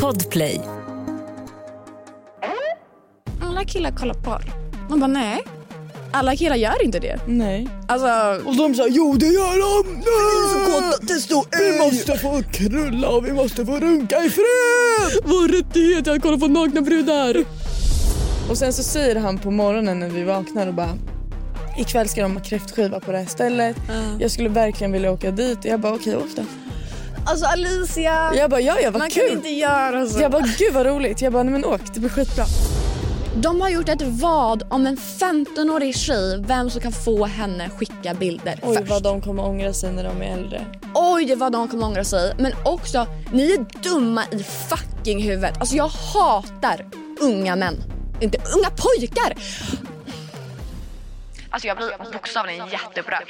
Podplay. Alla killar kollar porr. Man bara nej. Alla killar gör inte det. Nej. Alltså, Och de sa jo det gör de! Nej! det står Vi måste få knulla och vi måste få runka i fred! Vår rättighet är att kolla på nakna brudar. Och sen så säger han på morgonen när vi vaknar och bara ikväll ska de ha kräftskiva på det här stället. Jag skulle verkligen vilja åka dit. Jag bara okej åk då. Alltså Alicia. Jag bara ja ja vad man kul. kan inte göra så. Jag bara gud vad roligt. Jag bara nej men åk det blir skitbra. De har gjort ett vad om en 15-årig tjej, vem som kan få henne skicka bilder Oj först. vad de kommer ångra sig när de är äldre. Oj vad de kommer ångra sig. Men också, ni är dumma i fucking huvudet. Alltså jag hatar unga män. Inte unga pojkar. Alltså jag blir bokstavligen jätteupprörd.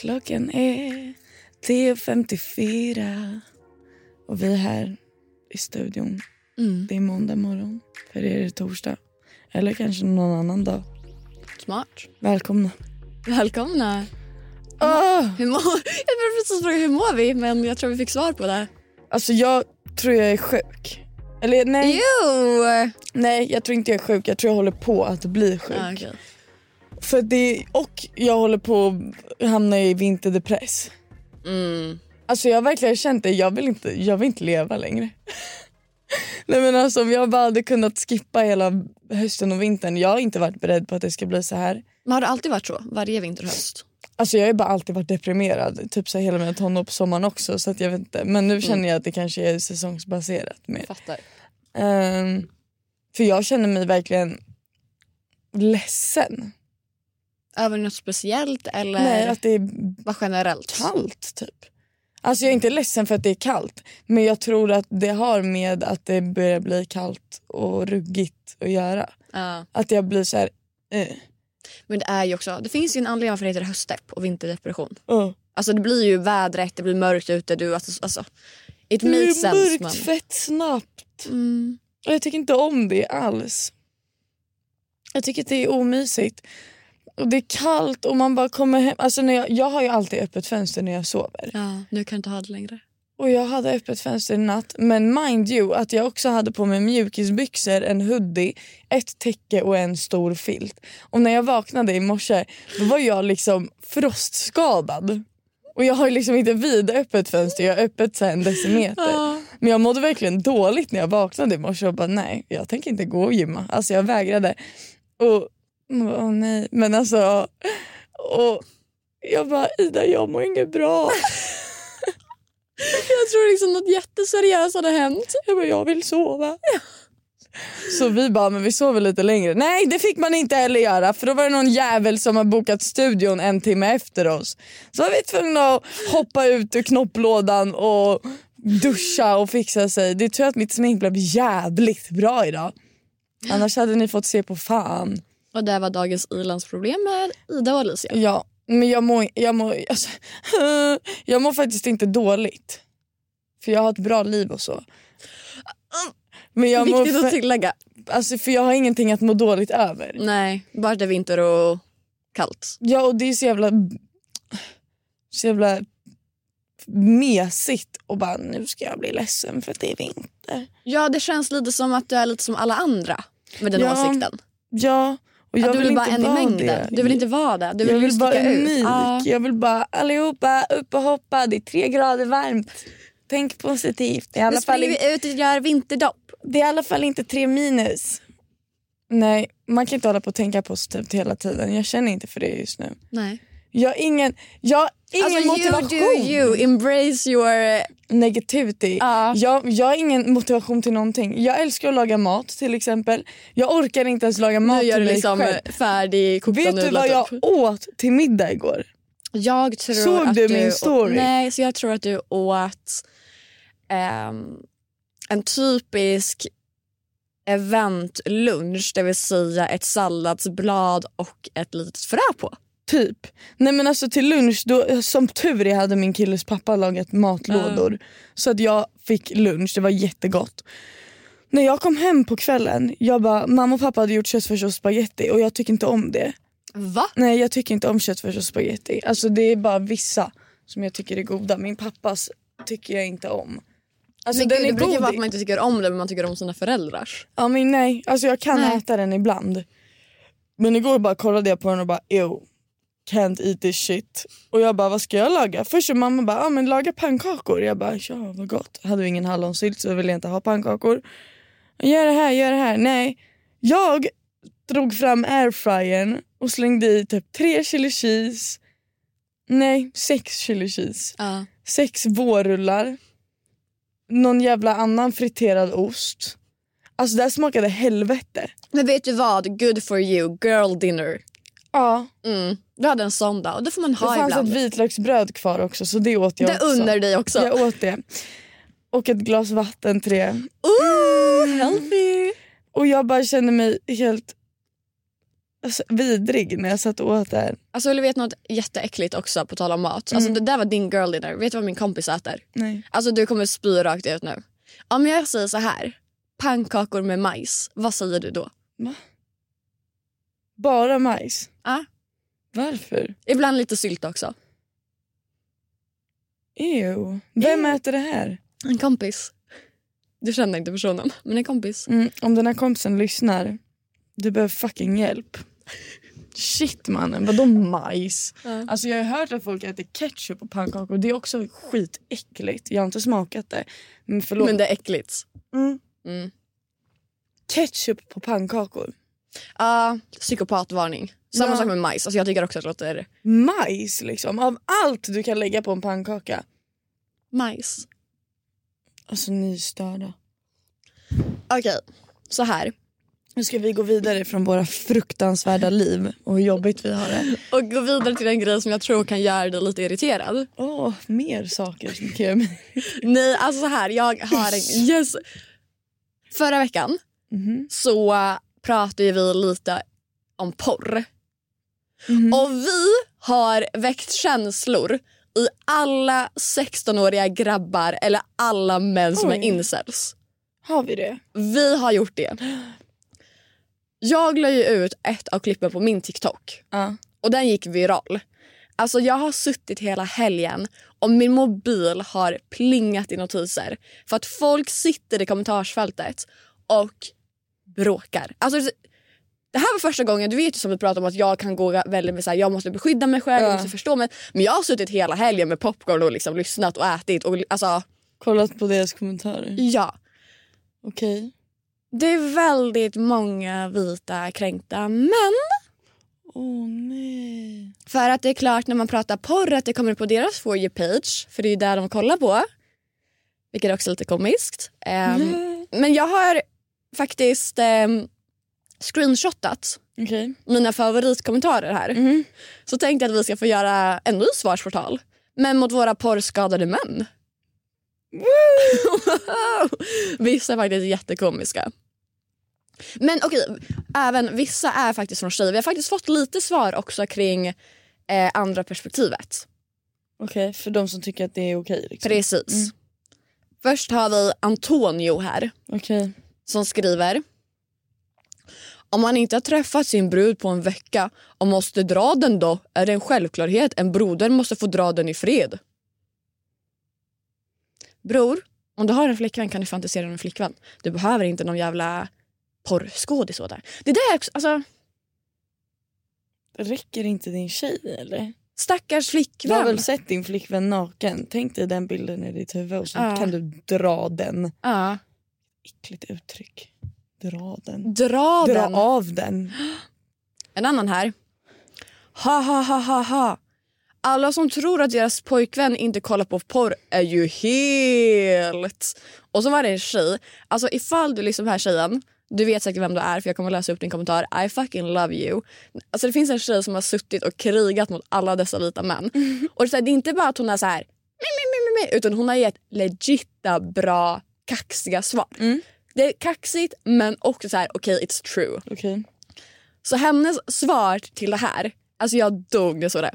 Klockan är 10.54 och vi är här i studion. Mm. Det är måndag morgon. För er är det torsdag. Eller kanske någon annan dag. Smart. Välkomna. Välkomna. Ah! Hur mår... Jag började precis fråga hur mår vi men jag tror vi fick svar på det. Alltså jag tror jag är sjuk. Eller nej, Jo! nej, jag tror inte jag är sjuk. Jag tror jag håller på att bli sjuk. Ah, okej. För det, och jag håller på att hamna i vinterdepress. mm. Alltså jag har verkligen känt det, jag vill inte, jag vill inte leva längre. Nej men alltså om jag bara hade kunnat skippa hela hösten och vintern. Jag har inte varit beredd på att det ska bli så här. Men har det alltid varit så? Varje vinter och höst? Alltså jag har bara alltid varit deprimerad. Typ så hela mina tonår på sommaren också. Så att jag vet inte. Men nu känner jag att det kanske är säsongsbaserat mer. Fattar. Ehm, för jag känner mig verkligen ledsen. Över något speciellt eller Nej, att det är bara generellt? kallt typ. Alltså jag är inte ledsen för att det är kallt. Men jag tror att det har med att det börjar bli kallt och ruggigt att göra. Ja. Att jag blir så här... Eh, Men det är ju också, det finns ju en anledning varför det heter höstdepp och vinterdepression. uh. Alltså det blir ju vädret, det blir mörkt ute. Du, alltså, alltså, it Det makes blir sense. mörkt Men... fett snabbt. Mm. Och jag tycker inte om det alls. Jag tycker att det är omysigt. Och det är kallt och man bara kommer hem. Alltså när jag, jag har ju alltid öppet fönster när jag sover. Ja, nu kan du inte ha det längre. Och jag hade öppet fönster i natt. Men mind you att jag också hade på mig mjukisbyxor, en hoodie, ett täcke och en stor filt. Och när jag vaknade i morse då var jag liksom frostskadad. Och jag har ju liksom inte vidöppet fönster, jag har öppet så en decimeter. Men jag mådde verkligen dåligt när jag vaknade i morse och bara nej, jag tänker inte gå och gymma. Alltså jag vägrade. Och, åh nej, men alltså. Och jag bara Ida jag mår inget bra. Jag tror liksom något jätteseriöst hade hänt. Jag bara, jag vill sova. Så vi bara, men vi sover lite längre. Nej det fick man inte heller göra för då var det någon jävel som har bokat studion en timme efter oss. Så var vi tvungna att hoppa ut ur knopplådan och duscha och fixa sig. Det är tur att mitt smink blev jävligt bra idag. Annars hade ni fått se på fan. Och det var dagens ilandsproblem med Ida och Alicia. Ja, men jag mår, jag mår, alltså, jag mår faktiskt inte dåligt. För jag har ett bra liv och så. Men jag mår Viktigt att fa- tillägga. Alltså för jag har ingenting att må dåligt över. Nej, bara det är vinter och kallt. Ja och det är så jävla så jävla mesigt och bara nu ska jag bli ledsen för att det är vinter. Ja, det känns lite som att du är lite som alla andra med den Ja, åsikten. Ja och jag att du vill vill inte en i mängden. det. Du vill inte vara det. Du vill, jag vill vara unik. Ja. Jag vill bara allihopa upp och hoppa. Det är tre grader varmt. Tänk positivt. I Nu alla fall springer vi ut och gör vinterdopp. Det är i alla fall inte tre minus. Nej, man kan inte hålla på och tänka positivt hela tiden. Jag känner inte för det just nu. Nej. Jag ingen, jag ingen Alltså motivation. you do you, embrace your... Negativity. Ja. Jag, jag har ingen motivation till någonting. Jag älskar att laga mat till exempel. Jag orkar inte ens laga mat Nu gör till mig liksom själv. färdigkokta Vet du vad jag typ. åt till middag igår? Jag tror Såg att du min story? Nej, så jag tror att du åt ehm, en typisk eventlunch, det vill säga ett salladsblad och ett litet frö på. Typ. Nej men alltså till lunch, då, som tur är hade min killes pappa lagat matlådor. Så att jag fick lunch, det var jättegott. När jag kom hem på kvällen, jag bara, mamma och pappa hade gjort köttfärs och spaghetti och jag tycker inte om det. Va? Nej jag tycker inte om köttfärs och spaghetti. Alltså det är bara vissa som jag tycker är goda. Min pappas tycker jag inte om. Alltså Men den gud, är det brukar vara att man inte tycker om det men man tycker om sina föräldrars. Ja men nej, alltså jag kan Nej. äta den ibland. Men igår bara kollade jag på den och bara ew, can't eat this shit. Och jag bara vad ska jag laga? Först så mamma bara, ah, men laga pannkakor. Jag bara ja vad gott. Hade vi ingen hallonsylt så ville jag inte ha pannkakor. Gör det här, gör det här. Nej. Jag drog fram airfryern och slängde i typ tre chili cheese. Nej, sex chili cheese. Ja. Sex vårrullar. Någon jävla annan friterad ost. Alltså det här smakade helvete. Men vet du vad? Good for you. Girl dinner. Ja, Mm. Du hade en sån dag och det får man det ha fanns ibland. ett vitlöksbröd kvar också så det åt jag det också. unnar dig också. Jag åt det. Och ett glas vatten till det. Ooh, healthy! Och jag bara kände mig helt alltså, vidrig när jag satt och åt det. Alltså vill du veta något jätteäckligt också på tal om mat? Alltså det där var din girl dinner. Vet du vad min kompis äter? Nej. Alltså du kommer spy rakt ut nu. Om jag säger så här. Pannkakor med majs. Vad säger du då? Bara majs. Ja. Varför? Ibland lite sylt också. Ew. Vem Ew. äter det här? En kompis. Du känner inte personen, men en kompis. Mm, om den här kompisen lyssnar, du behöver fucking hjälp. Shit mannen, vadå majs? Ja. Alltså jag har hört att folk äter ketchup på pannkakor, det är också skitäckligt. Jag har inte smakat det. Men förlåt. Men det är äckligt. mm. Mm. Ketchup på pannkakor? Ja, psykopatvarning. Samma Ja. sak med majs. Alltså jag tycker också att det låter Majs liksom, av allt du kan lägga på en pannkaka. majs. Alltså ni är störda. Okej, så här. Nu ska vi gå vidare från våra fruktansvärda liv och hur jobbigt vi har det. Och gå vidare till en grej som jag tror kan göra dig lite irriterad. Åh, mer saker som kan göra mig... Nej, alltså så här. Jag har en... Yes. Förra veckan Mhm. så äh, pratade vi lite om porr. Mhm. Och vi har väckt känslor i alla 16-åriga grabbar eller alla män som är Oj. incels. Har vi det? Vi har gjort det. Jag la ju ut ett av klippen på min TikTok Ja. och den gick viral. Alltså jag har suttit hela helgen och min mobil har plingat i notiser för att folk sitter i kommentarsfältet och bråkar. Alltså det här var första gången, du vet ju som vi pratade om att jag kan gå väldigt med så här, jag måste beskydda mig själv, jag Ja. måste förstå mig. Men jag har suttit hela helgen med popcorn och liksom lyssnat och ätit och alltså Kollat på deras kommentarer. ja. Okej. Det är väldigt många vita kränkta män. Åh nej. För att det är klart när man pratar porr att det kommer på deras for you page. För det är ju där de kollar på. Vilket också är lite komiskt. Ehm, Men jag har faktiskt um, screenshotat Okej. mina favoritkommentarer här. Mhm. Så tänkte jag att vi ska få göra en ny svarsportal. Men mot våra porrskadade män. vissa är faktiskt jättekomiska. Men okej, även vissa är faktiskt från tjejer. Vi har faktiskt fått lite svar också kring eh, andra perspektivet. Okej, för de som tycker att det är okej. liksom. Precis. Mm. Först har vi Antonio här som skriver. Om man inte har träffat sin brud på en vecka och måste dra den då är det en självklarhet. En broder måste få dra den i fred. Bror, om du har en flickvän kan du fantisera om en flickvän. Du behöver inte någon jävla porrskådis där. Det där är också, alltså, Räcker inte din tjej eller? stackars Du har flickvän. väl sett din flickvän naken? Tänk dig den bilden i ditt huvud och så Ja. kan du dra den. Ja. Äckligt uttryck. Dra den. Dra, Dra den. av den. En annan här. Ha ha ha ha ha. Alla som tror att deras pojkvän inte kollar på porr är ju helt... Och så var det en tjej. Alltså ifall du liksom här tjejen, du vet säkert vem du är för jag kommer läsa upp din kommentar. I fucking love you. Alltså det finns en tjej som har suttit och krigat mot alla dessa vita män. Och det är, inte bara att hon är så här, utan hon har gett legitta bra kaxiga svar. Mm. Det är kaxigt men också så här okej it's true. Okej. Så hennes svar till det här Alltså jag dog jag såg det.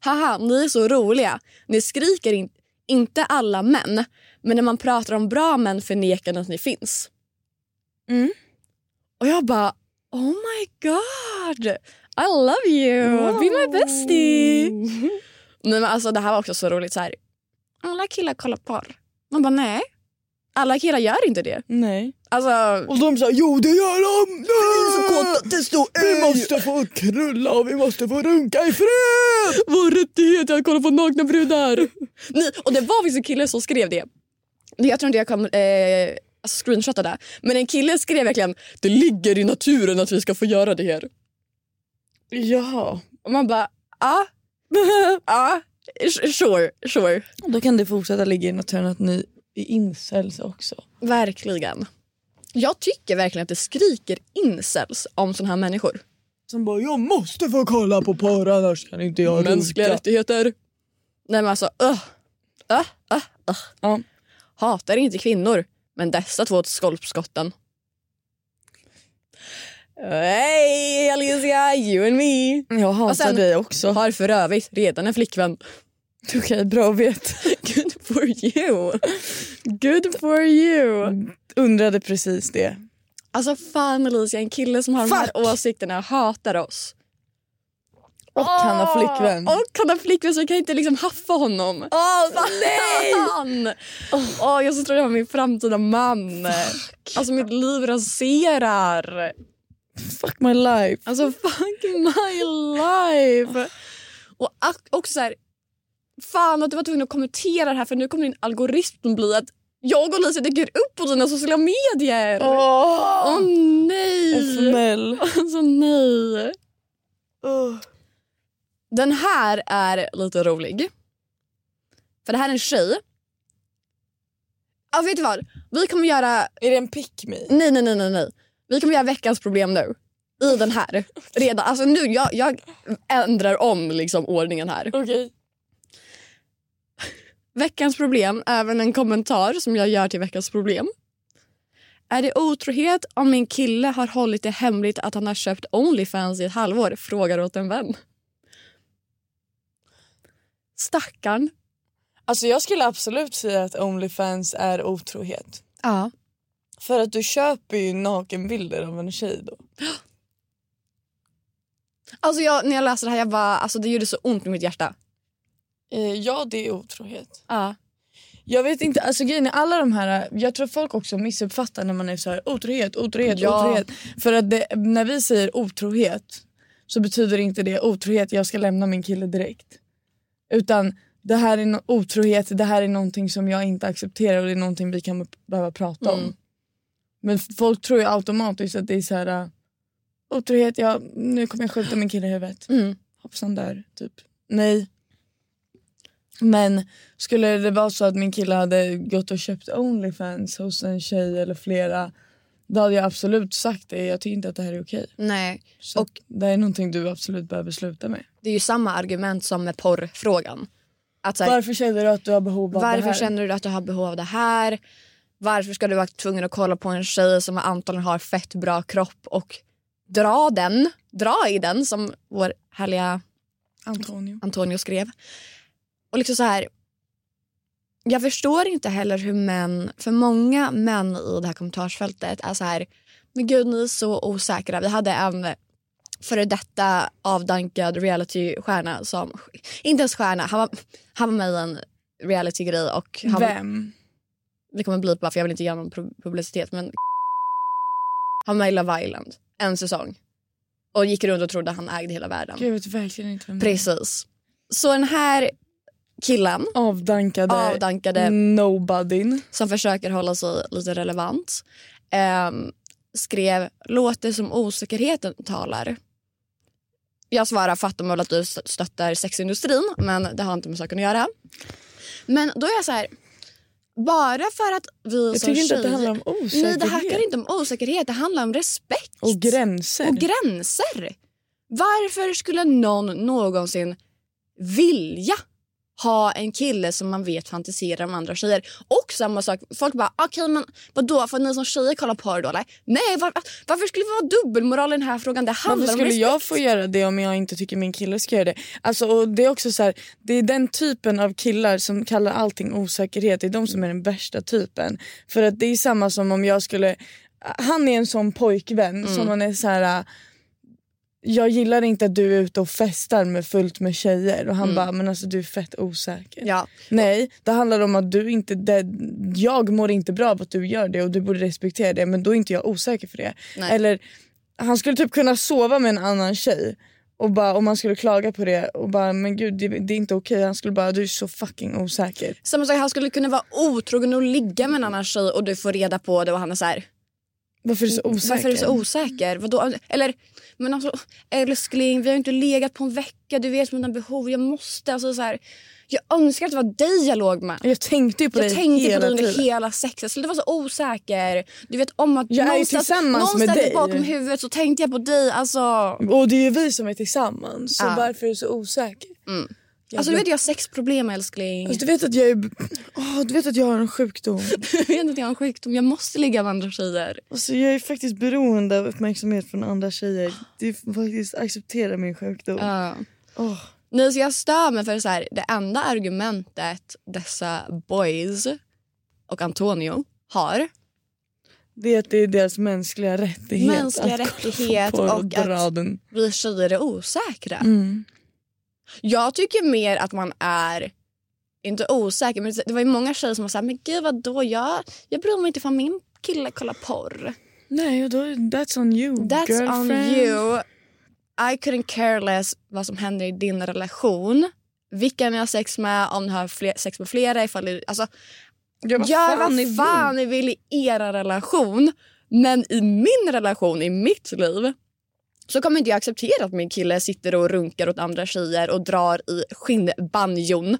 Haha, ni är så roliga. Ni skriker in, inte alla män. Men när man pratar om bra män förnekar ni att ni finns. Mm. Och jag bara, oh my god. I love you. Be my bestie. Nej, men alltså, det här var också så roligt. Så här. Alla killar kollar porr. Man bara nej. Alla killar gör inte det. Nej. Alltså, Och de sa jo det gör de! så kåta, det står Vi måste få krulla och vi måste få runka i fred! Vår rättighet är att kolla på nakna brudar. Nej, och det var faktiskt en kille som skrev det. Jag tror inte jag kommer eh, alltså det. Men en kille skrev verkligen det ligger i naturen att vi ska få göra det här. Jaha. Och man bara ja, ja, sure, sure. Då kan det fortsätta ligga i naturen att ni är incels också. Verkligen. Jag tycker verkligen att det skriker incels om såna här människor. Som bara jag måste få kolla på porr annars kan inte jag Mänskliga runka. rättigheter. Nej men alltså, uh, uh, uh, uh. Ja. Hatar inte kvinnor, men dessa två skolpskotten. Hej Alicia, you and me. Jag hatar sen- dig också. Har för övrigt redan en flickvän. Okej, bra att veta. Good for you. Good for you. Undrade precis det. Alltså fan Alicia, en kille som har de Fuck. här åsikterna hatar oss. Och han har flickvän. Och han har flickvän så jag kan inte liksom haffa honom. Åh nej! Fan! Åh, jag så tror jag var min framtida man. Alltså mitt liv raserar. Fuck my life. Alltså fuck my life. Och också så här, fan att du var tvungen att kommentera det här för nu kommer din algoritm bli att jag och Lisa dyker upp på dina sociala medier. Åh Åh! nej! En smäll. Alltså nej. Åh. Den här är lite rolig. För det här är en tjej. Ja, vet du vad? Vi kommer göra... Är det en pick me? Nej, nej, nej, nej, nej. Vi kommer göra veckans problem nu. I den här. Redan. Alltså nu, jag, jag ändrar om liksom ordningen här. Okej. Veckans problem, även en kommentar som jag gör till veckans problem. Är det otrohet om min kille har hållit det hemligt att han har köpt Onlyfans i ett halvår? Frågar åt en vän. Stackarn. Alltså jag skulle absolut säga att Onlyfans är otrohet. Ja. För att du köper ju nakenbilder av en tjej då. Alltså jag, när jag läste det här jag bara, alltså det gjorde så ont i mitt hjärta. Eh, ja det är otrohet. Ja. Jag vet inte, alltså grejen är alla de här, jag tror folk också missuppfattar när man är så här otrohet, otrohet, Ja. otrohet. För att det, när vi säger otrohet så betyder inte det otrohet, jag ska lämna min kille direkt. Utan det här är no- otrohet, det här är någonting som jag inte accepterar och det är någonting vi kan behöva prata om. Mm. Men folk tror ju automatiskt att det är så här uh, otrohet, ja nu kommer jag skjuta min kille i huvudet. Mm. Hoppsan där, typ. Nej. Men skulle det vara så att min kille hade gått och köpt Onlyfans hos en tjej eller flera då hade jag absolut sagt det. Jag tycker inte att det här är okej. Nej, Så Och- det är någonting du absolut behöver sluta med. det är ju samma argument som med porrfrågan. Att här, Varför känner du att du har behov av det varför här? känner du att du har behov av det här? Varför ska du vara tvungen att kolla på en tjej som antagligen har fett bra kropp och dra den, dra i den som vår härliga Antonio. Antonio skrev. Och liksom så här. Jag förstår inte heller hur män, för många män i det här kommentarsfältet är så här, men gud ni är så osäkra. Vi hade en före detta avdankad realitystjärna som, inte ens stjärna, han var, han var med i en realitygrej och han, Vem? det kommer bli bara för jag vill inte göra någon pu- publicitet men han var med i Love Island en säsong och gick runt och trodde han ägde hela världen. Gud, verkligen inte. Precis. Så den här killen, Avdankade avdankade, nobodyn. som försöker hålla sig lite relevant ehm, skrev “Låter som osäkerheten talar”. Jag svarar fattar väl att du st- stöttar sexindustrin men det har inte med saken att göra. Men då är jag så här, bara för att vi Jag som tycker inte att det handlar om osäkerhet. Nej det handlar inte om osäkerhet, det handlar om respekt. Och gränser. Och gränser. Varför skulle någon någonsin vilja ha en kille som man vet fantiserar om andra tjejer. Och samma sak, folk bara okej okay, men vadå får ni som tjejer kolla porr då? Nej var, varför skulle vi vara dubbelmoral i den här frågan? Det handlar varför skulle om jag få göra det om jag inte tycker min kille ska göra det? Alltså, och det är också så här, det är den typen av killar som kallar allting osäkerhet, det är de som är den värsta typen. För att det är samma som om jag skulle, han är en sån pojkvän mm. som man är så här jag gillar inte att du är ute och festar med fullt med tjejer. Och han mm. bara, men alltså du är fett osäker. Ja. Nej, det handlar om att du inte, det, jag mår inte bra av att du gör det och du borde respektera det men då är inte jag osäker för det. Nej. Eller han skulle typ kunna sova med en annan tjej och bara, om man skulle klaga på det och bara men gud det, det är inte okej. Han skulle bara du är så fucking osäker. Samma sak, han skulle kunna vara otrogen och ligga med en annan tjej och du får reda på det och han är så här, Varför är du så osäker? Varför är du så osäker? Vadå? Eller men alltså älskling vi har inte legat på en vecka, du vet mina behov, jag måste. Alltså, så här, jag önskar att det var dig jag låg med. Jag tänkte ju på jag dig tänkte hela på dig under tiden. hela sexet. Så det var så osäker. Du vet om att jag är tillsammans med dig. bakom huvudet så tänkte jag på dig. Alltså... Och det är ju vi som är tillsammans. Så Ja. varför är du så osäker? Mm. Alltså du vet jag har sexproblem älskling. Alltså, du, vet att jag är... Åh, du vet att jag har en sjukdom. Du vet att jag har en sjukdom, jag måste ligga med andra tjejer. Alltså, jag är faktiskt beroende av uppmärksamhet från andra tjejer. Du får faktiskt acceptera min sjukdom. Ja. Åh. Nej, så jag stör mig för så här, det enda argumentet dessa boys och Antonio har Det är att det är deras mänskliga rättighet Mänskliga att rättighet kolla på och dra att- vi tjejer är osäkra. Mm. Jag tycker mer att man är inte osäker men det var ju många tjejer som var såhär men gud vadå jag, jag bryr mig inte för min kille kollar porr. Nej, och då, that's on you That's girlfriend. on you. I couldn't care less vad som händer i din relation. Vilka ni har sex med, om ni har fler, sex med flera. Ifall ni, alltså, Ja, vad gör fan vad fan ni vill i era relation. Men i min relation, i mitt liv så kommer inte jag acceptera att min kille sitter och runkar åt andra tjejer och drar i skinnbanjon.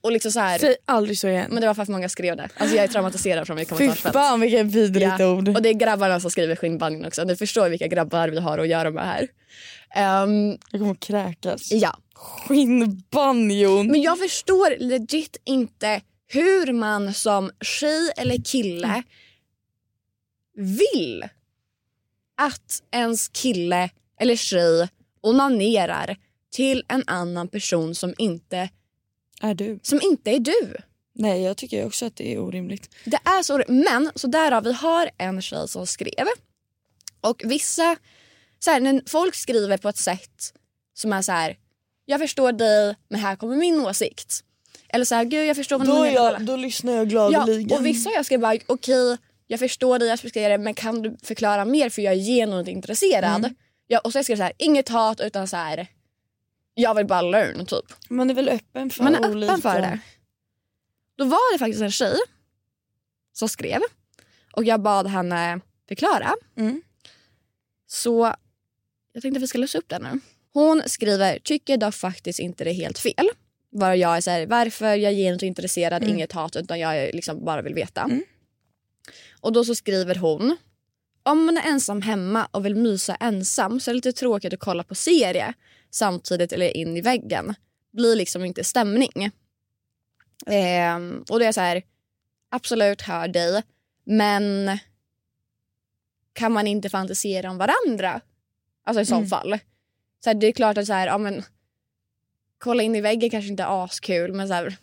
Och liksom så här, Säg aldrig så igen. men det var för att många skrev det. Alltså jag är traumatiserad från mitt Fy kommentarsfält. fan vilket vidrigt Ja. ord. Och det är grabbarna som skriver skinnbanjon också. Ni förstår vilka grabbar vi har att göra med här. Ehm, Jag kommer att kräkas. ja. Skinnbanjon. Men jag förstår legit inte hur man som tjej eller kille vill att ens kille eller tjej onanerar till en annan person som inte, Är du? som inte är du. Nej, jag tycker också att det är orimligt. Det är så Men så därav, vi har en tjej som skrev. Och vissa, så här, när folk skriver på ett sätt som är så här. Jag förstår dig men här kommer min åsikt. Eller så här, gud jag förstår vad Då, jag, då lyssnar jag Ja, gladeligen. och vissa jag skrev bara okej jag förstår dig, jag respekterar det men kan du förklara mer för jag är genuint intresserad. Mm. Ja, och så jag skrev så här, inget hat utan så här. Jag vill bara learn typ. Man är väl öppen för Man är olika. öppen för det. Då var det faktiskt en tjej som skrev och jag bad henne förklara. Mm. Så jag tänkte att vi ska läsa upp den nu. Hon skriver, tycker dock faktiskt inte det är helt fel. Bara jag är så här, varför jag är genuint intresserad, Mm. inget hat utan jag liksom bara vill veta. Mm. Och då så skriver hon, om man är ensam hemma och vill mysa ensam så är det lite tråkigt att kolla på serie samtidigt eller in i väggen. Blir liksom inte stämning. Ehm, och då är så här, absolut hör dig men kan man inte fantisera om varandra? Alltså i så Mm. fall. Så här, det är klart att så här, ja, men, kolla in i väggen kanske inte är askul men så här,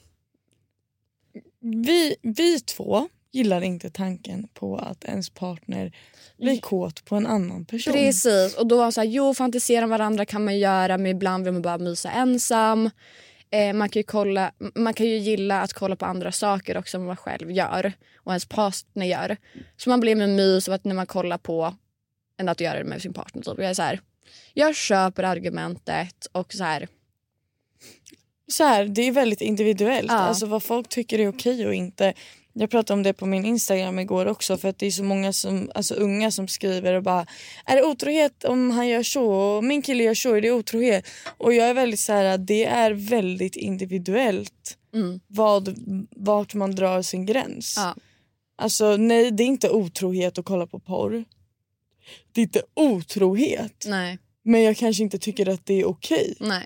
Vi, vi två gillar inte tanken på att ens partner blir kåt på en annan person. Precis, och då var så här, jo fantisera om varandra kan man göra men ibland vill man bara mysa ensam. Eh, man, kan ju kolla, man kan ju gilla att kolla på andra saker också än vad man själv gör och ens partner gör. Så man blir med mys av att när man kollar på än att göra det med sin partner. Typ. Jag, är så här, jag köper argumentet och så här, så här, det är väldigt individuellt. Ja. Alltså vad folk tycker är okej och inte. Jag pratade om det på min Instagram igår också för att det är så många som, alltså unga som skriver och bara Är det otrohet om han gör så? Och min kille gör så, är det otrohet? Och jag är väldigt så här, det är väldigt individuellt mm, vad, vart man drar sin gräns. ja, Alltså nej, det är inte otrohet att kolla på porr. Det är inte otrohet. nej, Men jag kanske inte tycker att det är okej. nej.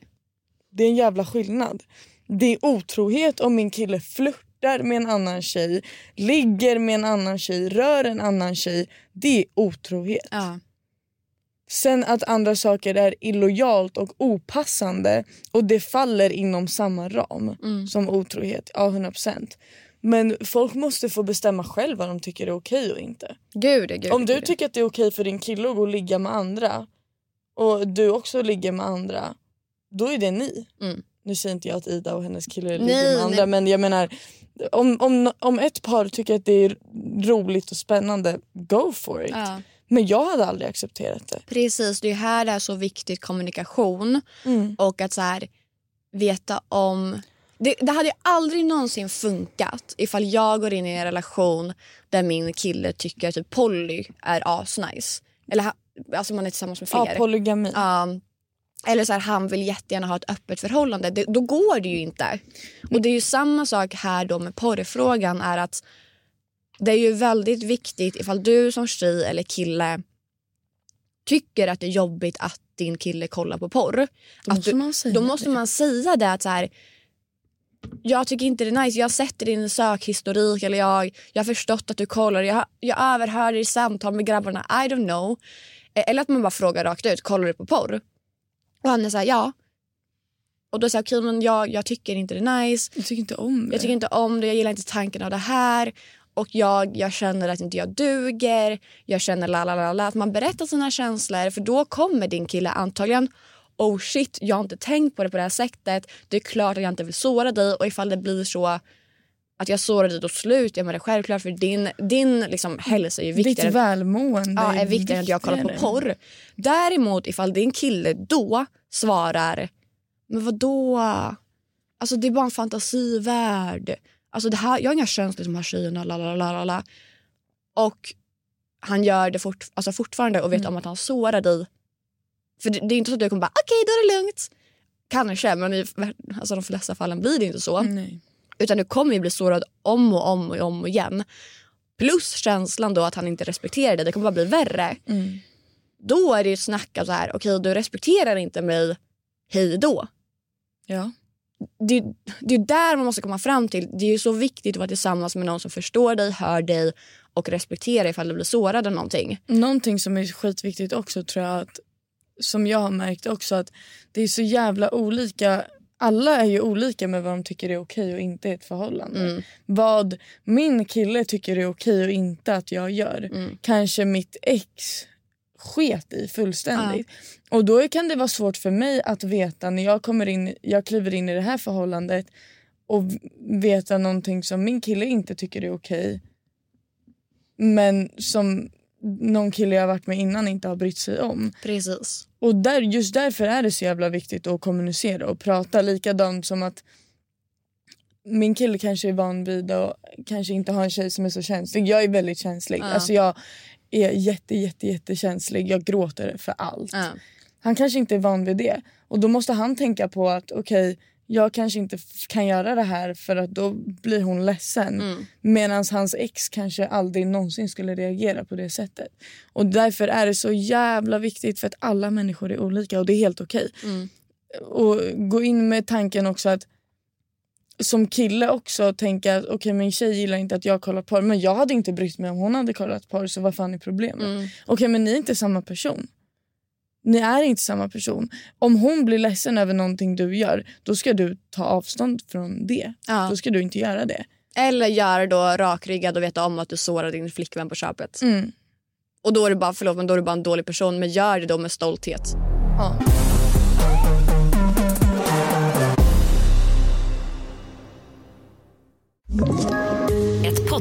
Det är en jävla skillnad. det är otrohet om min kille flörtar med en annan tjej, ligger med en annan tjej, rör en annan tjej. Det är otrohet. Ja. Sen att andra saker är illojalt och opassande och det faller inom samma ram Mm. som otrohet, ja 100%. Men folk måste få bestämma själv vad de tycker är okej och inte. Gud, gud, Om du gud. tycker att det är okej för din kille att gå och ligga med andra och du också ligger med andra, då är det ni. Mm. Nu säger inte jag att Ida och hennes kille Nej, ligger med andra nej. men jag menar om, om, om ett par tycker att det är roligt och spännande, go for it. Ja. Men jag hade aldrig accepterat det. Precis, det är här det är så viktigt kommunikation Mm. och att så här, veta om... Det, det hade ju aldrig någonsin funkat ifall jag går in i en relation där min kille tycker att typ Polly är asnice. Eller alltså man är tillsammans med Ja, fler. polygami. Um, eller så här, han vill jättegärna ha ett öppet förhållande. Det, då går det ju inte. Och det är ju samma sak här då med porrfrågan är att det är ju väldigt viktigt ifall du som tjej eller kille tycker att det är jobbigt att din kille kollar på porr. Då måste du, man säga då måste man säga det att så här, jag tycker inte det är nice. Jag har sett i din sökhistorik eller jag, jag har förstått att du kollar. Jag, jag överhör i samtal med grabbarna. I don't know. Eh, Eller att man bara frågar rakt ut. Kollar du på porr? Och han är så här, ja. Och då säger jag, okej men jag, jag tycker inte det är nice. Jag tycker inte om det. Jag tycker inte om det, jag gillar inte tanken av det här. Och jag, jag känner att inte jag duger. Jag känner la la la la. Att man berättar sina känslor för då kommer din kille antagligen Oh shit, jag har inte tänkt på det på det här sättet. Det är klart att jag inte vill såra dig och ifall det blir så att jag då slutar jag med det självklart för din, din liksom, hälsa är ju viktigare. Ditt välmående ja, är viktigare än att jag kollar på porr. Däremot ifall din kille då svarar men vad då? Alltså det är bara en fantasivärld. Alltså det här, jag har inga känslor som här tjejerna. La. Och han gör det fort, alltså fortfarande och vet Mm. om att han sårar dig. För det, det är inte så att du kommer bara okej då är det lugnt. Kanske men i alltså, de flesta fallen blir det inte så. Nej. Utan du kommer ju bli sårad om och om och om igen. Plus känslan då att han inte respekterar dig. Det kommer bara bli värre. Mm. Då är det ju snack av så här, okej du respekterar inte mig, hej då. Ja. Det, det är där man måste komma fram till. Det är så viktigt att vara tillsammans med någon som förstår dig, hör dig och respekterar ifall du blir sårad av någonting. Någonting som är skitviktigt också tror jag att som jag har märkt också att det är så jävla olika alla är ju olika med vad de tycker är okej och inte i ett förhållande. Mm. Vad min kille tycker är okej och inte att jag gör Mm. kanske mitt ex sket i fullständigt. Och då kan det vara svårt för mig att veta när jag kommer in, jag kliver in i det här förhållandet och veta någonting som min kille inte tycker är okej. Men som någon kille jag varit med innan inte har brytt sig om. Precis. Och där, just därför är det så jävla viktigt att kommunicera och prata likadant som att min kille kanske är van vid att kanske inte ha en tjej som är så känslig. Jag är väldigt känslig. Ja. Alltså jag är jätte, jätte, jättekänslig. Jag gråter för allt. Ja. Han kanske inte är van vid det. Och då måste han tänka på att okej, jag kanske inte kan göra det här för att då blir hon ledsen. Mm. Medan hans ex kanske aldrig någonsin skulle reagera på det sättet. Och därför är det så jävla viktigt för att alla människor är olika och det är helt okej. Mm. Och gå in med tanken också att som kille också tänka att okej min tjej gillar inte att jag kollar porr men jag hade inte brytt mig om hon hade kollat porr så vad fan är problemet? Mm. Okej men ni är inte samma person. Ni är inte samma person. Om hon blir ledsen över någonting du gör då ska du ta avstånd från det. Ja. Då ska du inte göra det. Eller göra då rakryggad och veta om att du sårar din flickvän på köpet. Mm. Och då är du bara, förlåt, men då är du bara en dålig person men gör det då med stolthet. Ja. Ett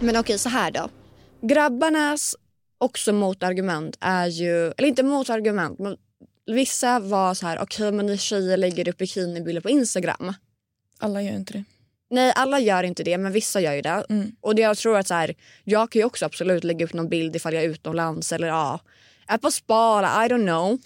Men okej, så här då. Grabbarnas också motargument är ju, eller inte motargument, men vissa var så här, okej men ni tjejer lägger upp bikinibilder på Instagram. Alla gör inte det. Nej alla gör inte det men vissa gör ju det. Mm. Och det jag tror att så här, jag kan ju också absolut lägga upp någon bild ifall jag är utomlands eller ja, är på spa eller I don't know.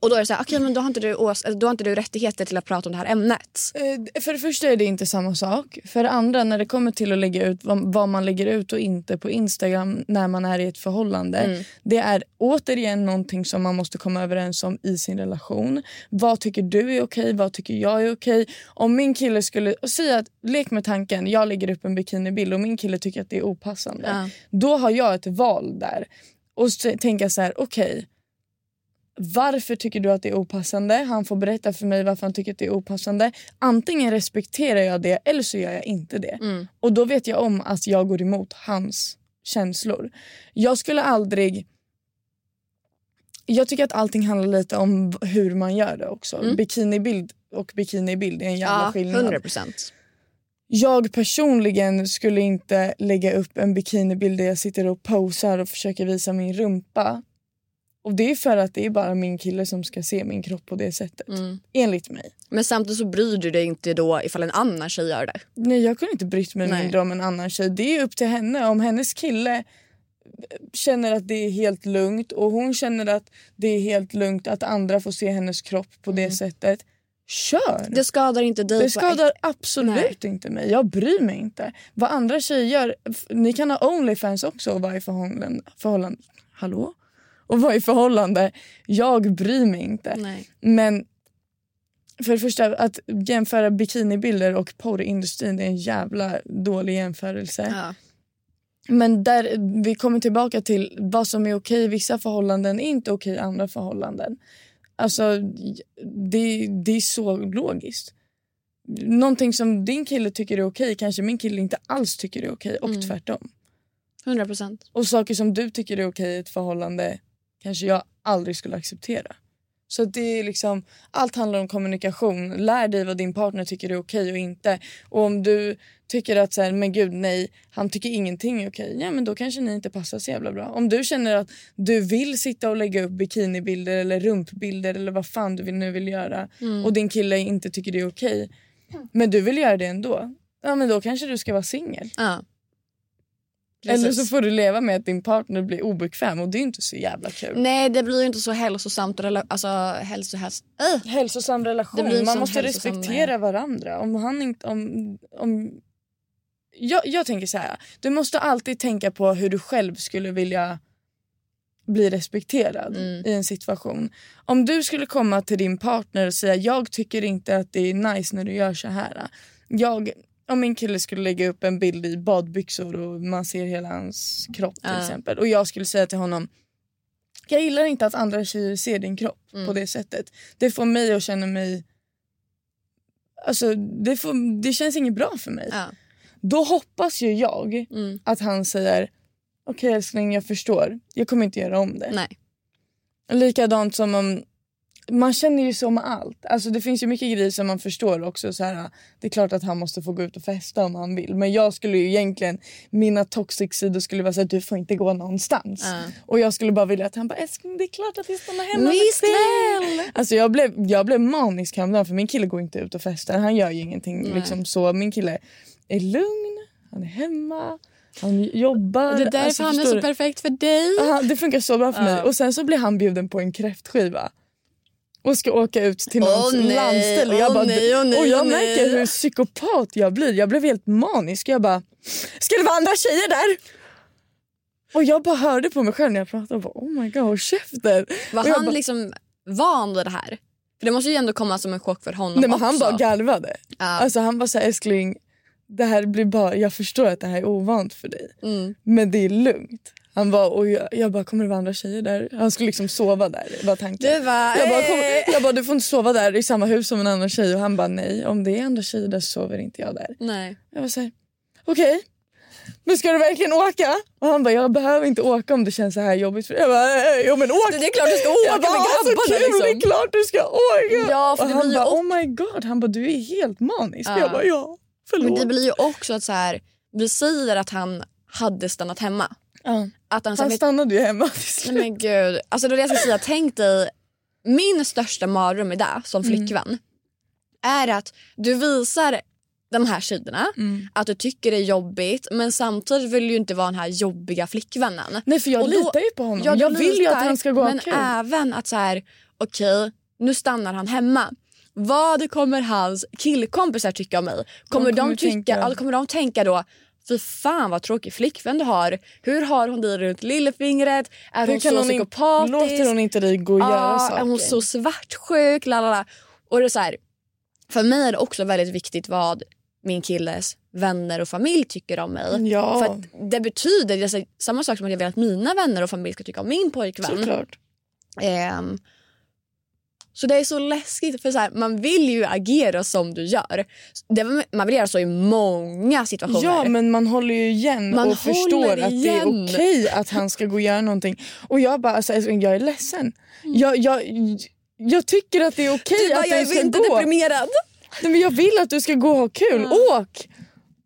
Och då är det så här, okej men då har, inte du, eller då har inte du rättigheter till att prata om det här ämnet. Eh, För det första är det inte samma sak. För det andra, när det kommer till att lägga ut vad, man lägger ut och inte på Instagram när man är i ett förhållande. Det är återigen någonting som man måste komma överens om i sin relation. Vad tycker du är okej? Vad tycker jag är okej? Om min kille skulle säga att lek med tanken, jag lägger upp en bikinibild och min kille tycker att det är opassande. Ja. Då har jag ett val där. Och tänka så här, okej. Varför tycker du att det är opassande? Han får berätta för mig varför han tycker att det är opassande. Antingen respekterar jag det eller så gör jag inte det. Och då vet jag om att jag går emot hans känslor. Jag skulle aldrig... Jag tycker att allting handlar lite om hur man gör det också. Bikinibild och bikinibild är en jävla Ja, skillnad. 100 procent. Jag personligen skulle inte lägga upp en bikinibild där jag sitter och posar och försöker visa min rumpa. Och Det är för att det är bara min kille som ska se min kropp på det sättet. Mm. Enligt mig. Men samtidigt så bryr du dig inte då ifall en annan tjej gör det. Nej, jag kunde inte brytt mig Nej. mindre om en annan tjej. Det är upp till henne. Om hennes kille känner att det är helt lugnt och hon känner att det är helt lugnt att andra får se hennes kropp på det sättet. Kör! Det skadar inte dig. Det skadar ett- absolut inte mig. Jag bryr mig inte. Vad andra tjejer gör. Ni kan ha Onlyfans också och vara i förhållande. förhållande hallå? Och vara i förhållande. Jag bryr mig inte. Nej. Men för det första, att jämföra bikinibilder och porrindustrin är en jävla dålig jämförelse. Ja. Men där vi kommer tillbaka till vad som är okej i vissa förhållanden är inte okej i andra förhållanden. Alltså, det, det är så logiskt. Någonting som din kille tycker är okej kanske min kille inte alls tycker är okej och tvärtom. 100 procent. Och saker som du tycker är okej i ett förhållande kanske jag aldrig skulle acceptera. Så det är liksom, allt handlar om kommunikation. Lär dig vad din partner tycker är okej och inte. Och om du tycker att så här, men gud nej, han tycker ingenting är okej. Ja men då kanske ni inte passar så jävla bra. Om du känner att du vill sitta och lägga upp bikinibilder eller rumpbilder eller vad fan du vill, nu vill göra och din kille inte tycker det är okej. Men du vill göra det ändå. Ja men då kanske du ska vara singel. Ja. Eller Precis. så får du leva med att din partner blir obekväm och det är inte så jävla kul. Nej det blir inte så hälsosamt. Alltså hälsohäst. Äh. Hälsosam relation. Man måste respektera varandra. Om han inte... Om, om... Jag, jag tänker så här. Du måste alltid tänka på hur du själv skulle vilja bli respekterad i en situation. Om du skulle komma till din partner och säga jag tycker inte att det är nice när du gör så här. Jag, om min kille skulle lägga upp en bild i badbyxor och man ser hela hans kropp till Ja. exempel och jag skulle säga till honom jag gillar inte att andra tjejer ser din kropp på det sättet. Det får mig att känna mig... Alltså, det, får, det känns inget bra för mig. Ja. Då hoppas ju jag Mm. att han säger okej älskling jag förstår, jag kommer inte göra om det. Nej. Likadant som om man känner ju så med allt. Alltså det finns ju mycket grejer som man förstår också. Så här, det är klart att han måste få gå ut och festa om han vill. Men jag skulle ju egentligen, mina toxic sidor skulle vara så att du får inte gå någonstans. Ja. Och jag skulle bara vilja att han bara älskling det är klart att vi stannar hemma Visst med dig." väl! Alltså jag blev, jag blev manisk häromdagen för min kille går inte ut och festar. Han gör ju ingenting liksom så. Min kille är lugn, han är hemma, han jobbar. Det är därför Alltså, han är så du? perfekt för dig. Aha, det funkar så bra för mig. Och sen så blir han bjuden på en kräftskiva. Och ska åka ut till någons nej, landställe. Jag åh, bara, nej, åh, nej, och jag märker hur psykopat jag blir. Jag blev helt manisk. Jag bara, ska det vara andra tjejer där? Och jag bara hörde på mig själv när jag pratade. Och bara, oh my god, håll käften. Var han bara, liksom van vid det här? För det måste ju ändå komma som en chock för honom nej, men också. han bara garvade. Ja. Alltså han bara så här, älskling, det här blir bara, jag förstår att det här är ovant för dig. Mm. Men det är lugnt. Han var och jag, jag bara, kommer det vara andra tjejer där? Han skulle liksom sova där, var tanken. Du bara, Jag bara, kom, jag bara, du får inte sova där i samma hus som en annan tjej. Och han bara, nej om det är andra tjejer där så sover inte jag där. Nej. Jag var såhär, okej. Men ska du verkligen åka? Och han bara, jag behöver inte åka om det känns så här jobbigt för. Jag bara, "Eh, jo men åk! Det är klart du ska åka jag bara, med "Ah, så grabbarna, kul, liksom." det är klart du ska åka! Ja, för och han bara, oh my god. Han bara, du är helt manisk. Ja. Jag bara, ja. Men Förlåt. det blir ju också att så här, vi säger att han hade stannat hemma. Ja. Att han, Han stannade ju hemma till slut. Nej men gud. Alltså det är det jag ska säga. Tänk dig min största mardröm i det som Mm. flickvän är att du visar de här sidorna, Mm. att du tycker det är jobbigt men samtidigt vill du inte vara den här jobbiga flickvännen. Nej för jag Och då- litar ju på honom. Ja, du jag vill ju att litar, han ska gå Men kul. även att så här, okej nu stannar han hemma. Vad kommer hans killkompisar tycka om mig? Kommer, kommer de, tycka, tänka- kommer de tänka då Fy fan vad tråkig flickvän du har. Hur har hon dig runt lillfingret? Är Hur hon kan så hon psykopatisk? låter hon inte dig gå och göra Ja, saker? Är hon så svartsjuk? Lalala. Och det är så här, för mig är det också väldigt viktigt vad min killes vänner och familj tycker om mig. Ja. För det betyder det samma sak som att jag vill att mina vänner och familj ska tycka om min pojkvän. Såklart. Ehm, så det är så läskigt för så här, man vill ju agera som du gör. Det, man vill göra så i många situationer. Ja men man håller ju igen Man och förstår håller att det är igen. okej att han ska gå och göra någonting. Och jag bara, alltså, älskling, jag är ledsen. Jag, jag, jag tycker att det är okej du att jag du är ska inte gå. deprimerad. Nej, men jag vill att du ska gå och ha kul. Åk!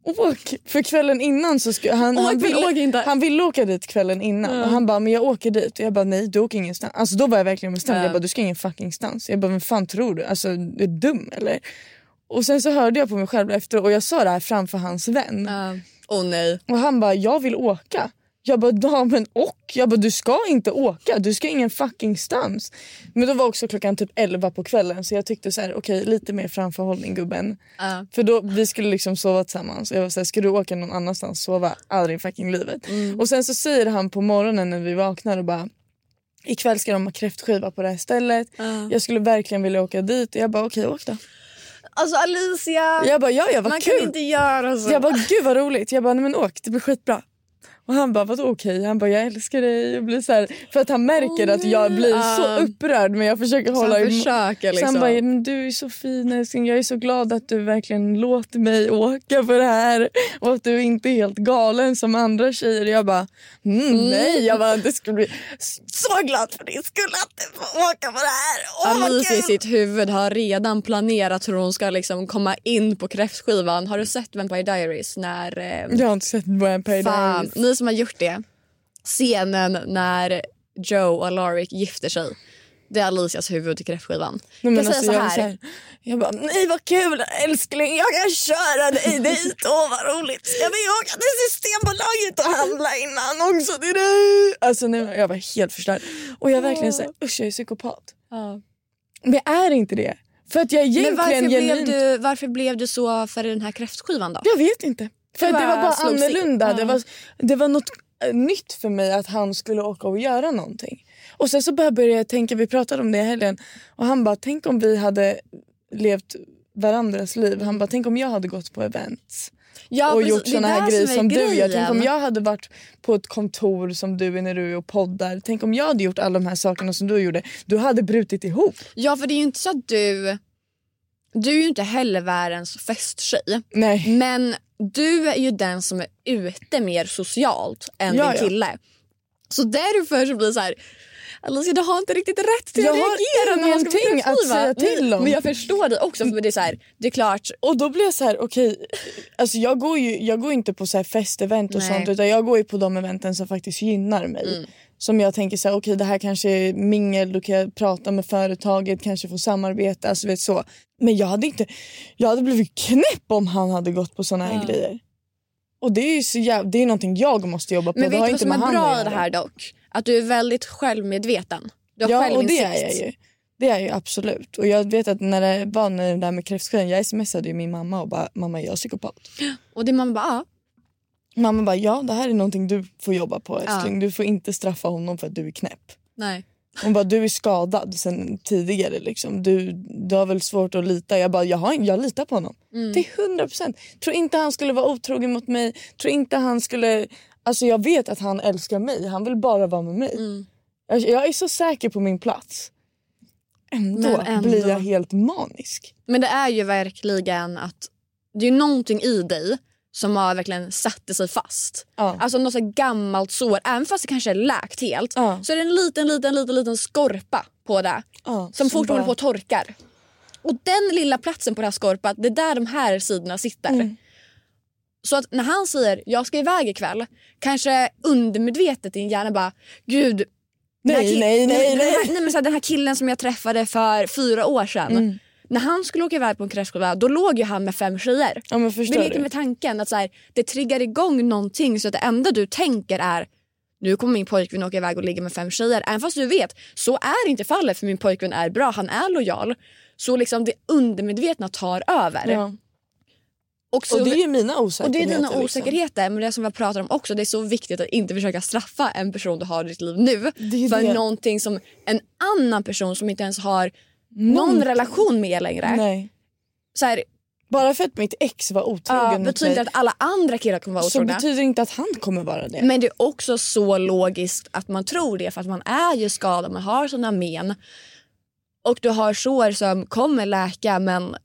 Åk! För kvällen innan så ska han, Åk, han, ville, han ville åka dit kvällen innan och han bara men jag åker dit och jag bara nej du åker ingenstans. Alltså då var jag verkligen bestämd. Ja. Jag bara du ska ingen fucking stans. Jag bara vem fan tror du? Alltså du är dum eller? Och sen så hörde jag på mig själv efter och jag sa det här framför hans vän. Åh oh, nej. Och han bara jag vill åka. Jag bara ja men och? Jag bara du ska inte åka. Du ska ingen fucking stans. Men då var också klockan typ 11 på kvällen så jag tyckte så här okej lite mer framförhållning gubben. Ja. För då, vi skulle liksom sova tillsammans jag var såhär, ska du åka någon annanstans sova? Aldrig i fucking livet. Mm. Och sen så säger han på morgonen när vi vaknar och bara Ikväll ska de ha kräftskiva på det här stället. Ja. Jag skulle verkligen vilja åka dit. Och jag bara okej åk då. Alltså Alicia, Jag bara ja ja vad man kul. kan inte göra så. Jag bara gud vad roligt. Jag bara nej men åk det blir skitbra. Och han bara vadå okej? Han bara jag älskar dig. Och blir så här, för att han märker att jag blir så Ah. upprörd men jag försöker så hålla han emot. försöker Så liksom. han bara, men du är så fin älskling. Jag är så glad att du verkligen låter mig åka på det här. Och att du inte är helt galen som andra tjejer. Jag bara, mm, nej. Jag bara, det skulle bli så glad för din skull att du får åka på det här. Vad Alicia i sitt huvud har redan planerat hur hon ska liksom komma in på kräftskivan. Har du sett Vampire Diaries? När, eh, Jag har inte sett Vampire fan, Diaries. Ni som har gjort det. Scenen när Joe och Alaric gifter sig. Det är Alicias huvud till kräftskivan. Nej, jag alltså, säga jag, så här. så här, jag bara, nej vad kul älskling. Jag kan köra dig dit. Åh vad roligt. Ska vi åka till Systembolaget och handla innan också till dig? Alltså nej, jag var helt förstörd. Och jag verkligen säger usch jag är psykopat. Ja. Men jag är inte det. För att jag Men varför egentligen blev, genuint... du, varför blev du så för den här kräftskivan då? Jag vet inte. För Det det, det var bara annorlunda. Det, Ja. var, det var något eh, nytt för mig att han skulle åka och göra någonting. Och sen så började jag tänka, vi pratade om det i helgen och han bara tänk om vi hade levt varandras liv. Han bara tänk om jag hade gått på events Ja, och precis. gjort Det såna här grejer är som du gör. Tänk om jag hade varit på ett kontor som du är när du är och poddar. Tänk om jag hade gjort alla de här sakerna som du gjorde. Du hade brutit ihop. Ja för det är ju inte så att du... Du är ju inte heller världens festtjej. Nej. Men du är ju den som är ute mer socialt än Ja, din ja. kille. Så därför så blir det så här... Alicia du har inte riktigt rätt till Jag att har reagera när man ska ingenting bli att säga till om. Men jag förstår dig också. För det, är så här, det är klart, Och då blir jag så här, okej, alltså jag går ju jag går inte på så här festevent och Nej. sånt utan jag går ju på de eventen som faktiskt gynnar mig. Mm. Som jag tänker så här, okej det här kanske är mingel, då kan jag prata med företaget, kanske få samarbeta, alltså vet så. Men jag hade inte, jag hade blivit knäpp om han hade gått på såna här grejer. Och det är ju så jävla, det är någonting jag måste jobba på. men det vet du vad inte som är bra i det här dock? Att du är väldigt självmedveten. Du har Ja och självinsikt. det är jag ju. Det är ju absolut. Och jag vet att när det var när det där med kräftskivan, jag smsade ju min mamma och bara mamma jag är psykopat. Och din mamma bara, ja. Mamma bara ja det här är någonting du får jobba på älskling. Ja. Du får inte straffa honom för att du är knäpp. Nej. Hon bara du är skadad sen tidigare liksom. Du, du har väl svårt att lita. Jag bara jag, har, jag litar på honom. Till hundra procent. Tror inte han skulle vara otrogen mot mig. Tror inte han skulle... Alltså jag vet att han älskar mig. Han vill bara vara med mig. Jag, jag är så säker på min plats. Ändå, ändå. blir jag helt manisk. Men det är ju verkligen att det är någonting i dig som har verkligen satt sig fast. Ja. Alltså något så gammalt sår, även fast det kanske är läkt helt. Ja. Så är det en liten, liten, liten, liten skorpa på det. Ja, som fortfarande bara- på torkar. Och den lilla platsen på det här skorpat, det är där de här sidorna sitter. Mm. Så att när han säger jag ska iväg ikväll, kanske undermedvetet i din hjärna bara gud, Nej, ki- nej, nej, Den nej. här, nej men så här, den här killen som jag träffade för fyra år sedan. Mm. När han skulle åka iväg på en kräftskiva då låg ju han med fem tjejer. Ja, men Vi förstår leker du? med tanken att så här, det triggar igång någonting så att det enda du tänker är nu kommer min pojkvän åka iväg och ligga med fem tjejer. Även fast du vet, så är inte fallet för min pojkvän är bra, han är lojal. Så liksom det undermedvetna tar över. Ja. Och, så, Och det är ju mina och det osäkerheter. är dina liksom. osäkerheter. Men det som jag pratar om också, det är så viktigt att inte försöka straffa en person du har i ditt liv nu. Det för det. någonting som en annan person som inte ens har någon relation med längre. Nej. Så här, Bara för att mitt ex var otrogen mot betyder inte att alla andra killar kommer vara så otrogna. betyder inte att han kommer vara det. Men det är också så logiskt att man tror det för att man är ju skadad, man har såna men. Och du har sår som kommer läka men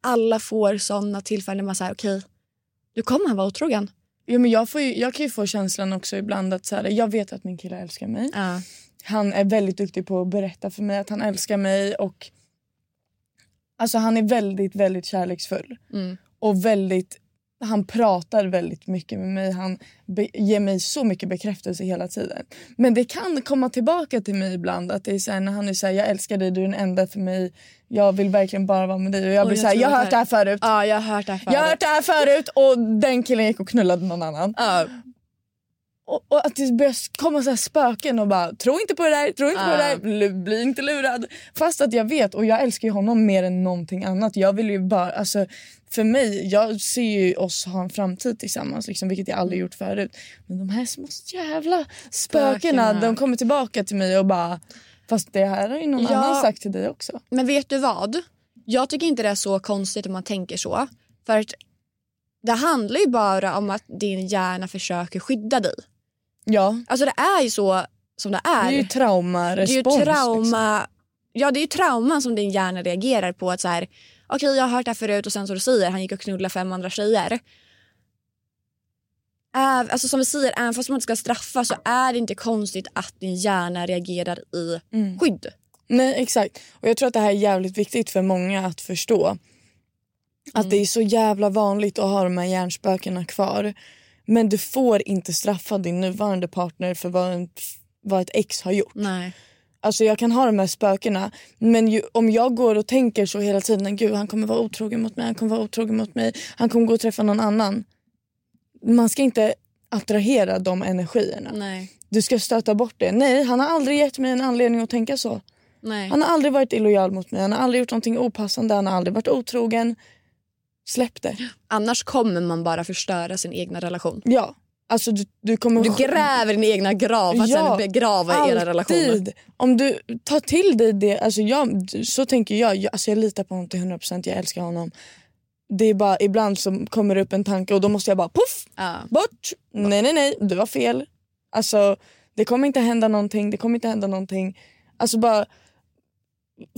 alla får såna tillfällen när man säger okej, du kommer han vara otrogen. Ja, men jag, får ju, jag kan ju få känslan också ibland att så här, jag vet att min kille älskar mig. Ja. Han är väldigt duktig på att berätta för mig att han älskar mig. och Alltså Han är väldigt, väldigt kärleksfull. Mm. Och väldigt han pratar väldigt mycket med mig. Han be- ger mig så mycket bekräftelse hela tiden. Men det kan komma tillbaka till mig ibland. Att det är så här, när han är så här, jag älskar dig, du är den enda för mig. Jag vill verkligen bara vara med dig. Och jag blir jag så här, jag har hört det här förut. Ja, jag har hört det här förut. Jag har hört det här förut och den killen gick och knullade någon annan. Ja. Och, och att det börjar komma så spöken och bara tro inte på det där, tro inte på det där, bli, bli inte lurad. Fast att jag vet och jag älskar ju honom mer än någonting annat. Jag vill ju bara, alltså för mig, jag ser ju oss ha en framtid tillsammans liksom, vilket jag aldrig gjort förut. Men de här små jävla spökena, Spökena. de kommer tillbaka till mig och bara Fast det här har ju någon Ja. annan sagt till dig också. Men vet du vad? Jag tycker inte det är så konstigt om man tänker så. För att det handlar ju bara om att din hjärna försöker skydda dig. Ja, Alltså det är ju så som det är. det är ju Det är traumarespons. Liksom. trauma. Ja det är ju trauman som din hjärna reagerar på. att så här, Okej jag har hört det här förut och sen så du säger han gick och knullade fem andra tjejer. Äv, alltså som vi säger, även fast man inte ska straffa så är det inte konstigt att din hjärna reagerar i Mm. skydd. Nej exakt. Och jag tror att det här är jävligt viktigt för många att förstå. Att det är så jävla vanligt att ha de här hjärnspökena kvar. Men du får inte straffa din nuvarande partner för vad, en, vad ett ex har gjort. Nej. Alltså jag kan ha de här spökena men ju, om jag går och tänker så hela tiden, gud han kommer vara otrogen mot mig, han kommer vara otrogen mot mig, han kommer gå och träffa någon annan. Man ska inte attrahera de energierna. Nej. Du ska stöta bort det. Nej, han har aldrig gett mig en anledning att tänka så. Nej. Han har aldrig varit illojal mot mig, han har aldrig gjort någonting opassande, han har aldrig varit otrogen. Släpp det. Annars kommer man bara förstöra sin egna relation. Ja. Alltså du, du kommer... Du gräver din egna grav för att Ja, sen begrava era relationer. Alltid. Om du tar till dig det, alltså jag, så tänker jag, jag, alltså jag litar på honom till 100%, jag älskar honom. Det är bara ibland som kommer upp en tanke och då måste jag bara poff, Ja. bort. Nej nej nej, du har fel. Alltså det kommer inte hända någonting, det kommer inte hända någonting. Alltså bara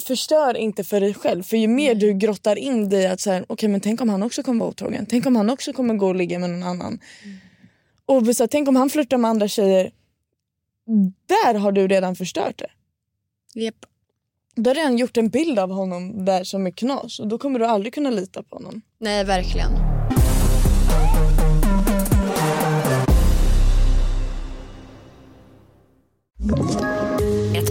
förstör inte för dig själv. För ju mer du grottar in dig att så här, okej men tänk om han också kommer vara otrogen. Tänk om han också kommer gå och ligga med någon annan. Och så här, tänk om han flörtar med andra tjejer. Där har du redan förstört det. Japp. Du har redan gjort en bild av honom där som är knas och då kommer du aldrig kunna lita på honom. Nej, verkligen.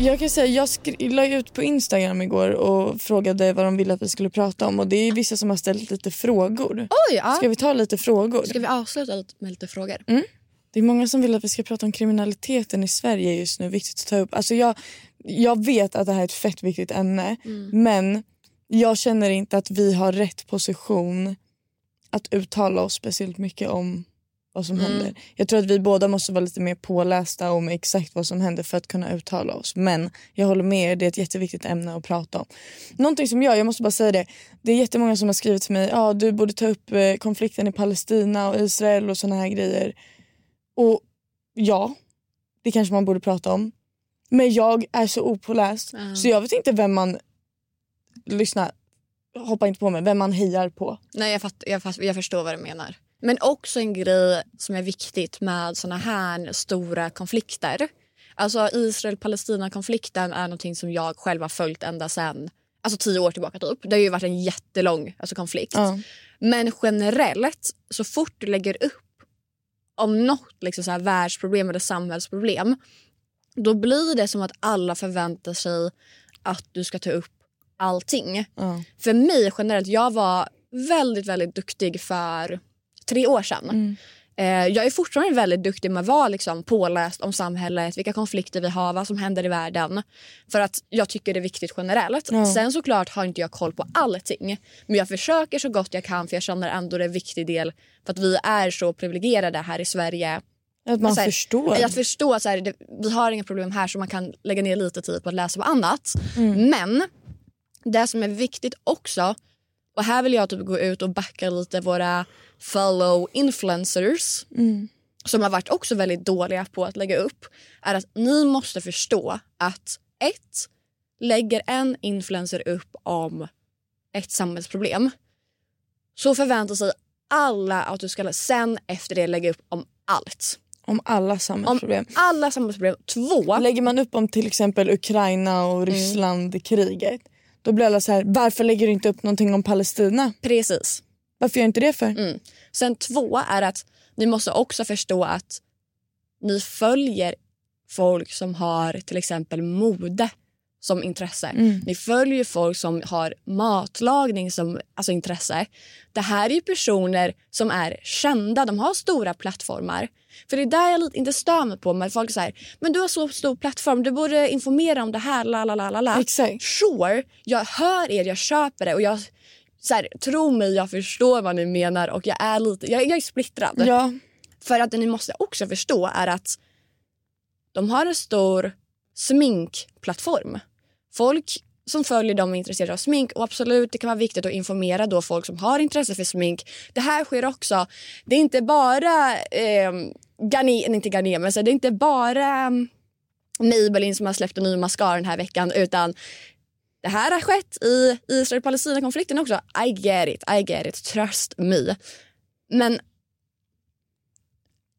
Jag kan säga, jag la ut på Instagram igår och frågade vad de ville att vi skulle prata om och det är vissa som har ställt lite frågor. Oj, ja. Ska vi ta lite frågor? Ska vi avsluta med lite frågor? Det är många som vill att vi ska prata om kriminaliteten i Sverige just nu. Viktigt att ta upp. Alltså jag, jag vet att det här är ett fett viktigt ämne men jag känner inte att vi har rätt position att uttala oss speciellt mycket om vad som händer. Jag tror att vi båda måste vara lite mer pålästa om exakt vad som händer för att kunna uttala oss. Men jag håller med er, det är ett jätteviktigt ämne att prata om. Någonting som jag, jag måste bara säga det. Det är jättemånga som har skrivit till mig, ja du borde ta upp eh, konflikten i Palestina och Israel och såna här grejer. Och ja, det kanske man borde prata om. Men jag är så opåläst så jag vet inte vem man... Lyssna, hoppa inte på mig. Vem man hejar på. Nej, jag, fatt, jag, fatt, jag förstår vad du menar. Men också en grej som är viktigt med såna här stora konflikter. Alltså Israel-Palestina-konflikten är någonting som jag själv har följt ända sedan alltså tio år tillbaka. typ. Det har ju varit en jättelång alltså, konflikt. Ja. Men generellt, så fort du lägger upp om något liksom så här, världsproblem eller samhällsproblem då blir det som att alla förväntar sig att du ska ta upp allting. Ja. För mig generellt, jag var väldigt, väldigt duktig för tre år sedan. Eh, jag är fortfarande väldigt duktig med att vara liksom påläst om samhället, vilka konflikter vi har, vad som händer i världen. För att jag tycker det är viktigt generellt. Ja. Sen såklart har inte jag koll på allting. Men jag försöker så gott jag kan för jag känner ändå det är en viktig del för att vi är så privilegierade här i Sverige. Att man här, förstår. Att förstå att så här, det, vi har inga problem här så man kan lägga ner lite tid på att läsa på annat. Men det som är viktigt också, och här vill jag typ gå ut och backa lite våra fellow influencers som har varit också väldigt dåliga på att lägga upp, är att ni måste förstå att ett, lägger en influencer upp om ett samhällsproblem så förväntar sig alla att du ska sen efter det lägga upp om allt. Om alla Om samhällsproblem. alla samhällsproblem. Två, Lägger man upp om till exempel Ukraina och Ryssland-kriget då blir alla så här, varför lägger du inte upp någonting om Palestina? precis. Varför gör inte det för? Mm. Sen två är att ni måste också förstå att ni följer folk som har till exempel mode som intresse. Ni följer folk som har matlagning som alltså intresse. Det här är ju personer som är kända, de har stora plattformar. För det är där jag lite inte stör mig på. Men folk säger men du har så stor plattform, du borde informera om det här. La, la, la, la, la. Exakt. Sure, jag hör er, jag köper det och jag så här, tro mig, jag förstår vad ni menar och jag är lite, jag, jag är splittrad. Ja, För att det ni måste också förstå är att de har en stor sminkplattform. Folk som följer dem är intresserade av smink och absolut det kan vara viktigt att informera då folk som har intresse för smink. Det här sker också. Det är inte bara eh, Garnier, inte Garnier, men så det är inte bara um, Maybelline som har släppt en ny mascara den här veckan utan det här har skett i Israel-Palestina-konflikten också. I get it, I get it, trust me. Men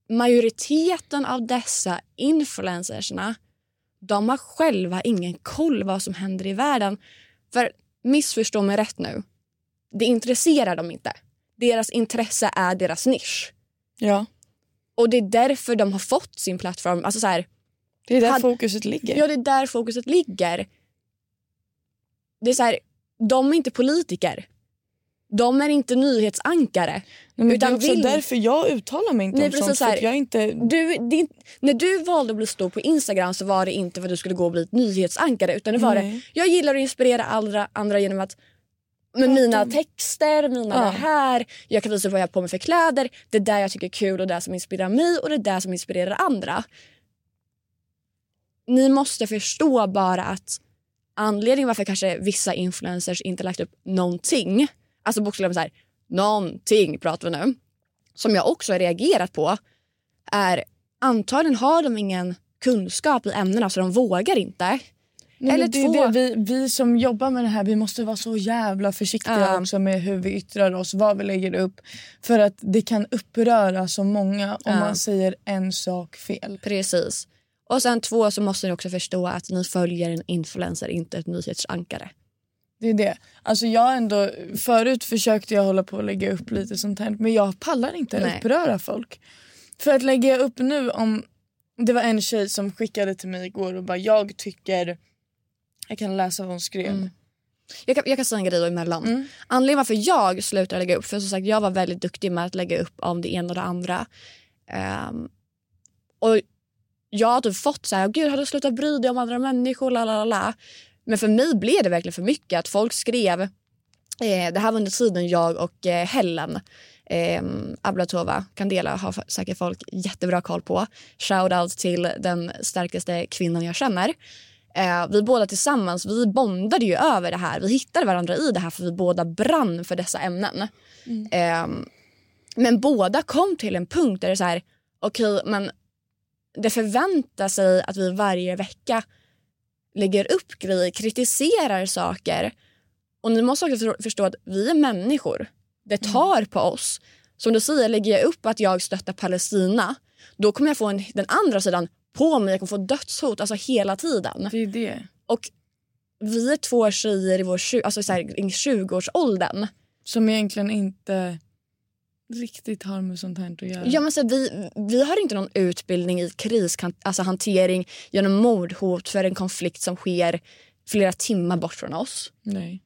majoriteten av dessa influencersna de har själva ingen koll vad som händer i världen. För missförstå mig rätt nu. Det intresserar dem inte. Deras intresse är deras nisch. ja. Och det är därför de har fått sin plattform. Alltså så här, Det är där Had- fokuset ligger. ja, det är där fokuset ligger. Det är så här, de är inte politiker. De är inte nyhetsankare. Nej, men det utan är också vill- därför jag uttalar mig inte Nej, om precis sånt. så jag inte... Du, inte- när du valde att bli stor på Instagram så var det inte för att du skulle gå och bli ett nyhetsankare utan det var det, jag gillar att inspirera andra, andra genom att med mina texter, mina Ja. det här, jag kan visa vad jag har på mig för kläder. Det är där jag tycker är kul och det som inspirerar mig och det är där som inspirerar andra. Ni måste förstå bara att anledningen varför kanske vissa influencers inte lagt upp någonting, alltså bokstavligen så här, någonting pratar vi nu, som jag också har reagerat på är antagligen har de ingen kunskap i ämnena så de vågar inte. Nej, Eller det två- det. Vi, vi som jobbar med det här vi måste vara så jävla försiktiga Ja. också med hur vi yttrar oss, vad vi lägger upp. För att det kan uppröra så många om Ja. man säger en sak fel. Precis. Och sen två så måste ni också förstå att ni följer en influencer, inte ett nyhetsankare. Det är det. Alltså jag ändå, förut försökte jag hålla på att lägga upp lite sånt här men jag pallar inte Nej. uppröra folk. För att lägga upp nu om... Det var en tjej som skickade till mig igår och bara jag tycker... Jag kan läsa vad hon skrev. Mm. Jag kan, jag kan säga en grej då emellan. Mm. Anledningen varför jag slutade lägga upp, för som sagt jag var väldigt duktig med att lägga upp om det ena och det andra. Ehm, och jag har typ fått så här, gud har du slutat bry dig om andra människor? La, la, la, la. Men för mig blev det verkligen för mycket att folk skrev, eh, det här var under tiden jag och eh, Helen eh, Ablatova Candela har säkert folk jättebra koll på. Shoutout till den starkaste kvinnan jag känner. Eh, vi båda tillsammans vi bondade ju över det här. Vi hittade varandra i det här för vi båda brann för dessa ämnen. Eh, men båda kom till en punkt där det är så här, okej men det förväntar sig att vi varje vecka lägger upp grejer, kritiserar saker. Och ni måste också för- förstå att vi är människor. Det tar på oss. Som du säger, lägger jag upp att jag stöttar Palestina då kommer jag få en, den andra sidan på mig. Jag kommer få dödshot alltså hela tiden. Det är det. Och vi är två tjejer i vår alltså så här, i 20-årsåldern. Som egentligen inte riktigt har med sånt här att göra. Ja, men så vi, vi har inte någon utbildning i krishantering alltså genom mordhot för en konflikt som sker flera timmar bort från oss. Nej.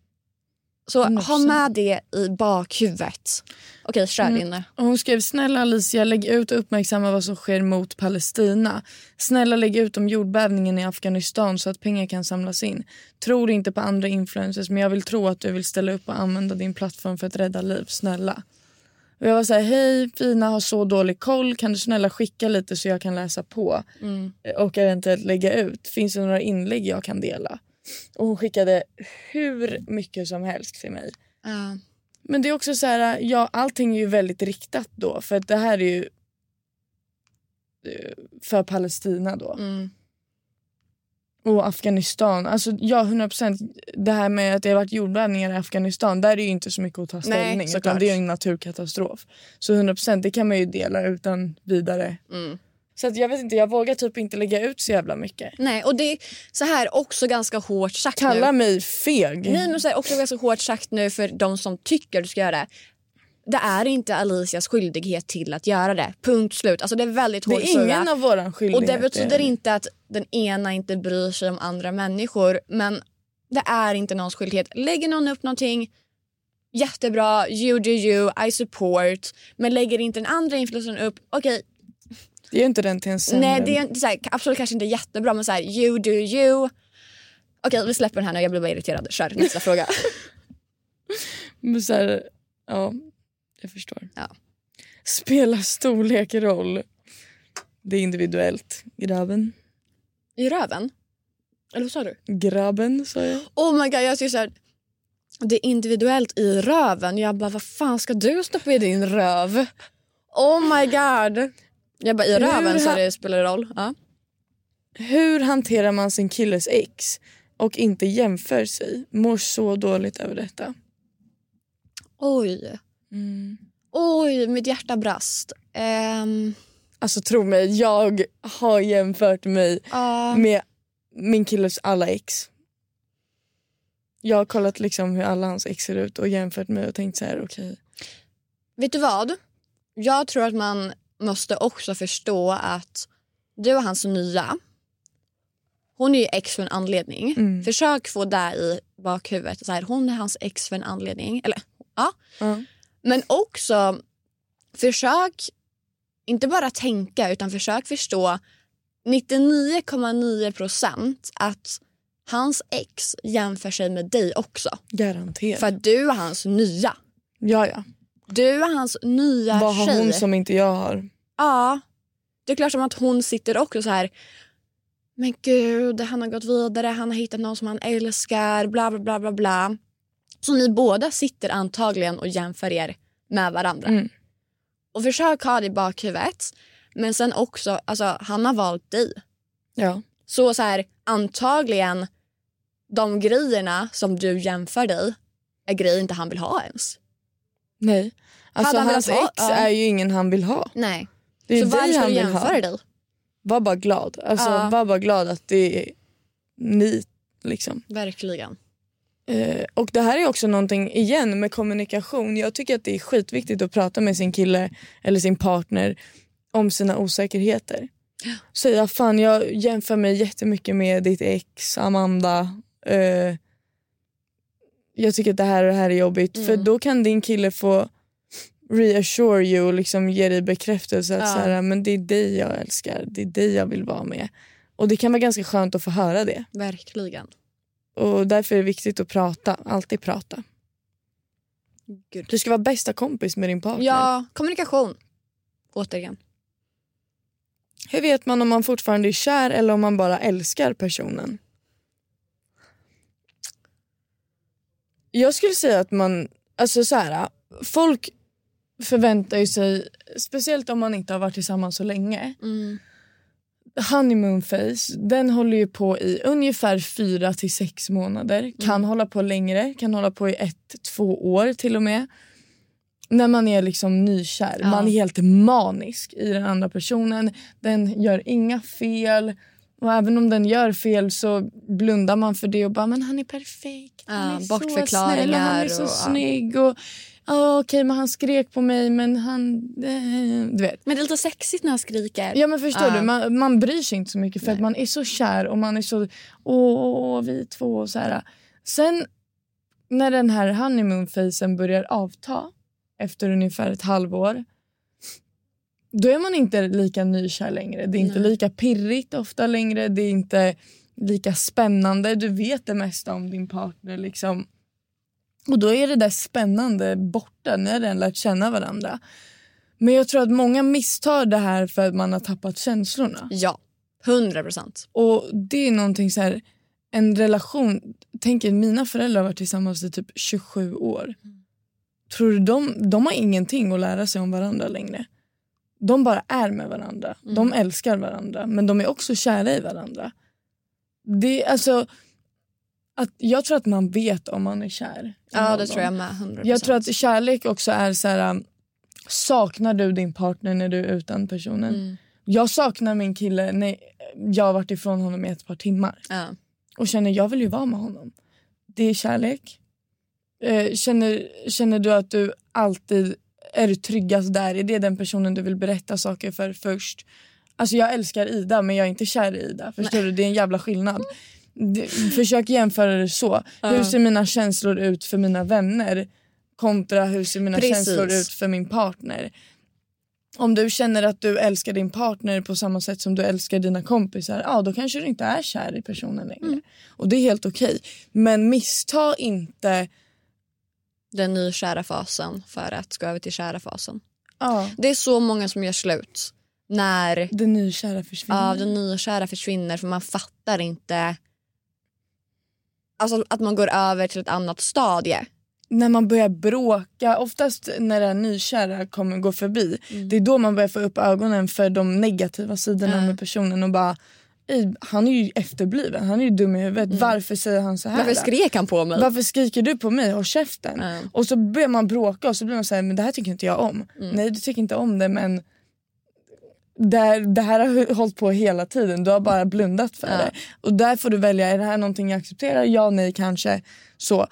Så 100%. ha med det i bakhuvudet. Okej, kör Mm. in. Och hon skrev snälla Alicia lägg ut och uppmärksamma vad som sker mot Palestina. Snälla lägg ut om jordbävningen i Afghanistan så att pengar kan samlas in. Tror inte på andra influencers men jag vill tro att du vill ställa upp och använda din plattform för att rädda liv. Snälla. Och jag var så här, hej fina har så dålig koll. Kan du snälla skicka lite så jag kan läsa på Mm. och eventuellt lägga ut. Finns det några inlägg jag kan dela? Och hon skickade hur mycket som helst till mig. Ja. Men det är också så här, ja allting är ju väldigt riktat då för att det här är ju eh, för Palestina då. Mm. Och Afghanistan. Alltså ja 100% det här med att det har varit jordbävningar i Afghanistan där är det ju inte så mycket att ta ställning utan såklart. det är en naturkatastrof. Så 100% det kan man ju dela utan vidare. Mm. Så att jag vet inte, jag vågar typ inte lägga ut så jävla mycket. Nej, och det är så här också ganska hårt sagt Kalla nu. mig feg. Nej, men så här, också ganska hårt sagt nu för de som tycker du ska göra det. Det är inte Alicias skyldighet till att göra det. Punkt slut. Alltså det är väldigt det hårt är ingen av våran Och skyldigheter. det betyder inte att den ena inte bryr sig om andra människor. Men det är inte någons skyldighet. Lägger någon upp någonting, jättebra, you do you, I support. Men lägger inte den andra influencern upp, okej, Det är inte den till en sämre. nej det är inte så här, absolut kanske inte jättebra men så här, you do you. Okej vi släpper den här nu, jag blir bara irriterad. Kör nästa fråga. Men så här, ja, jag förstår. Ja. Spelar storlek roll? Det är individuellt. Grabben. I röven? Eller vad sa du? Grabben, sa jag. Oh my god, jag tycker så här, det är individuellt i röven. Jag bara, vad fan ska du stoppa i din röv? Oh my god. Jag bara, i röven så det spelar det roll. Ja. Hur hanterar man sin killes ex och inte jämför sig? Mår så dåligt över detta. Oj. Oj, mitt hjärta brast. Um, Alltså tro mig, jag har jämfört mig med min killes alla ex. Jag har kollat liksom hur alla hans ex ser ut och jämfört mig och tänkt så här, okej. vet du vad? Jag tror att man måste också förstå att du och hans nya, hon är ju ex för en anledning. Mm. Försök få det i bakhuvudet. Så här, hon är hans ex för en anledning. Eller, ja. Ja. Men också försök inte bara tänka utan försök förstå 99,9 procent att hans ex jämför sig med dig också. Garanterat. För att du är hans nya. Ja, ja. Du är hans nya Vad har tjej. hon som inte jag har? Ja. Det är klart som att hon sitter också så här. Men gud, han har gått vidare, han har hittat någon som han älskar, bla bla bla bla bla. Så ni båda sitter antagligen och jämför er med varandra. Mm. Och försök ha det i bakhuvudet. Men sen också, alltså han har valt dig. Ja. Så så här, antagligen de grejerna som du jämför dig är grejer inte han vill ha ens. Nej. Alltså han hans ex ja. är ju ingen han vill ha. Nej. Det är så varför ska han du jämföra dig? Var bara glad. Alltså, Ja. Var bara glad att det är ni. Liksom. Verkligen. Eh, och det här är också någonting igen med kommunikation. Jag tycker att det är skitviktigt att prata med sin kille eller sin partner om sina osäkerheter. Säga fan jag jämför mig jättemycket med ditt ex Amanda. Eh, jag tycker att det här och det här är jobbigt. För då kan din kille få reassure you och liksom ge dig bekräftelse att Ja. så här, men det är dig jag älskar, det är dig jag vill vara med. Och det kan vara ganska skönt att få höra det. Verkligen. Och därför är det viktigt att prata, alltid prata. Gud. Du ska vara bästa kompis med din partner. Ja, kommunikation. Återigen. Hur vet man om man fortfarande är kär eller om man bara älskar personen? Jag skulle säga att man, alltså så här, folk, förväntar sig, speciellt om man inte har varit tillsammans så länge. Mm. Honeymoon phase, den håller ju på i ungefär fyra till sex månader. Kan hålla på längre, kan hålla på i ett, två år till och med. När man är liksom nykär. Ja. Man är helt manisk i den andra personen. Den gör inga fel. Och även om den gör fel så blundar man för det och bara men han är perfekt. Han Ja, är så snäll han är så och- snygg. Och, ja, okej men han skrek på mig men han... Eh, du vet. Men det är lite sexigt när han skriker. Ja men förstår Ja. du, man, man bryr sig inte så mycket för att man är så kär och man är så, åh, åh, åh vi två och så här. Sen när den här honeymoon facen börjar avta efter ungefär ett halvår då är man inte lika nykär längre. Det är inte Nej. lika pirrigt ofta längre. Det är inte lika spännande. Du vet det mesta om din partner. Liksom. Och då är det där spännande borta. Ni har redan lärt känna varandra. Men jag tror att många misstar det här för att man har tappat känslorna. Ja, 100 procent. Och det är någonting så här, en relation. Tänk er, mina föräldrar har varit tillsammans i typ 27 år. Tror du de, de har ingenting att lära sig om varandra längre? De bara är med varandra. De älskar varandra, men de är också kära i varandra. Det, är alltså, att, jag tror att man vet om man är kär. Ja, det tror jag med. 100 Jag tror att kärlek också är så här... um, Saknar du din partner när du är utan personen? Mm. Jag saknar min kille när jag har varit ifrån honom i ett par timmar Ja. och känner jag vill ju vara med honom. Det är kärlek. Eh, känner, känner du att du alltid är du tryggast där? Är det den personen du vill berätta saker för först? Alltså jag älskar Ida men jag är inte kär i Ida. Förstår du? Det är en jävla skillnad. Försök jämföra det så. Hur ser mina känslor ut för mina vänner kontra hur ser mina Precis. känslor ut för min partner? Om du känner att du älskar din partner på samma sätt som du älskar dina kompisar, ja då kanske du inte är kär i personen längre. Och det är helt okej. Men missta inte... Den nykära fasen för att gå över till kära fasen. Ja, Det är så många som gör slut när det nykära försvinner. ja, den nykära försvinner för man fattar inte alltså att man går över till ett annat stadie. När man börjar bråka, oftast när det nykära kommer gå förbi, det är då man börjar få upp ögonen för de negativa sidorna Ja. med personen och bara "Ej, han är ju efterbliven, han är ju dum i huvudet. Varför säger han så här? Varför skrek han på mig? Varför skriker du på mig? Håll käften. Ja. Och så börjar man bråka och så blir man så här, men det här tycker inte jag om. Nej du tycker inte om det men det här, det här har hållit på hela tiden. Du har bara blundat för Ja. det. Och där får du välja, är det här någonting jag accepterar? Ja, nej, kanske. Så.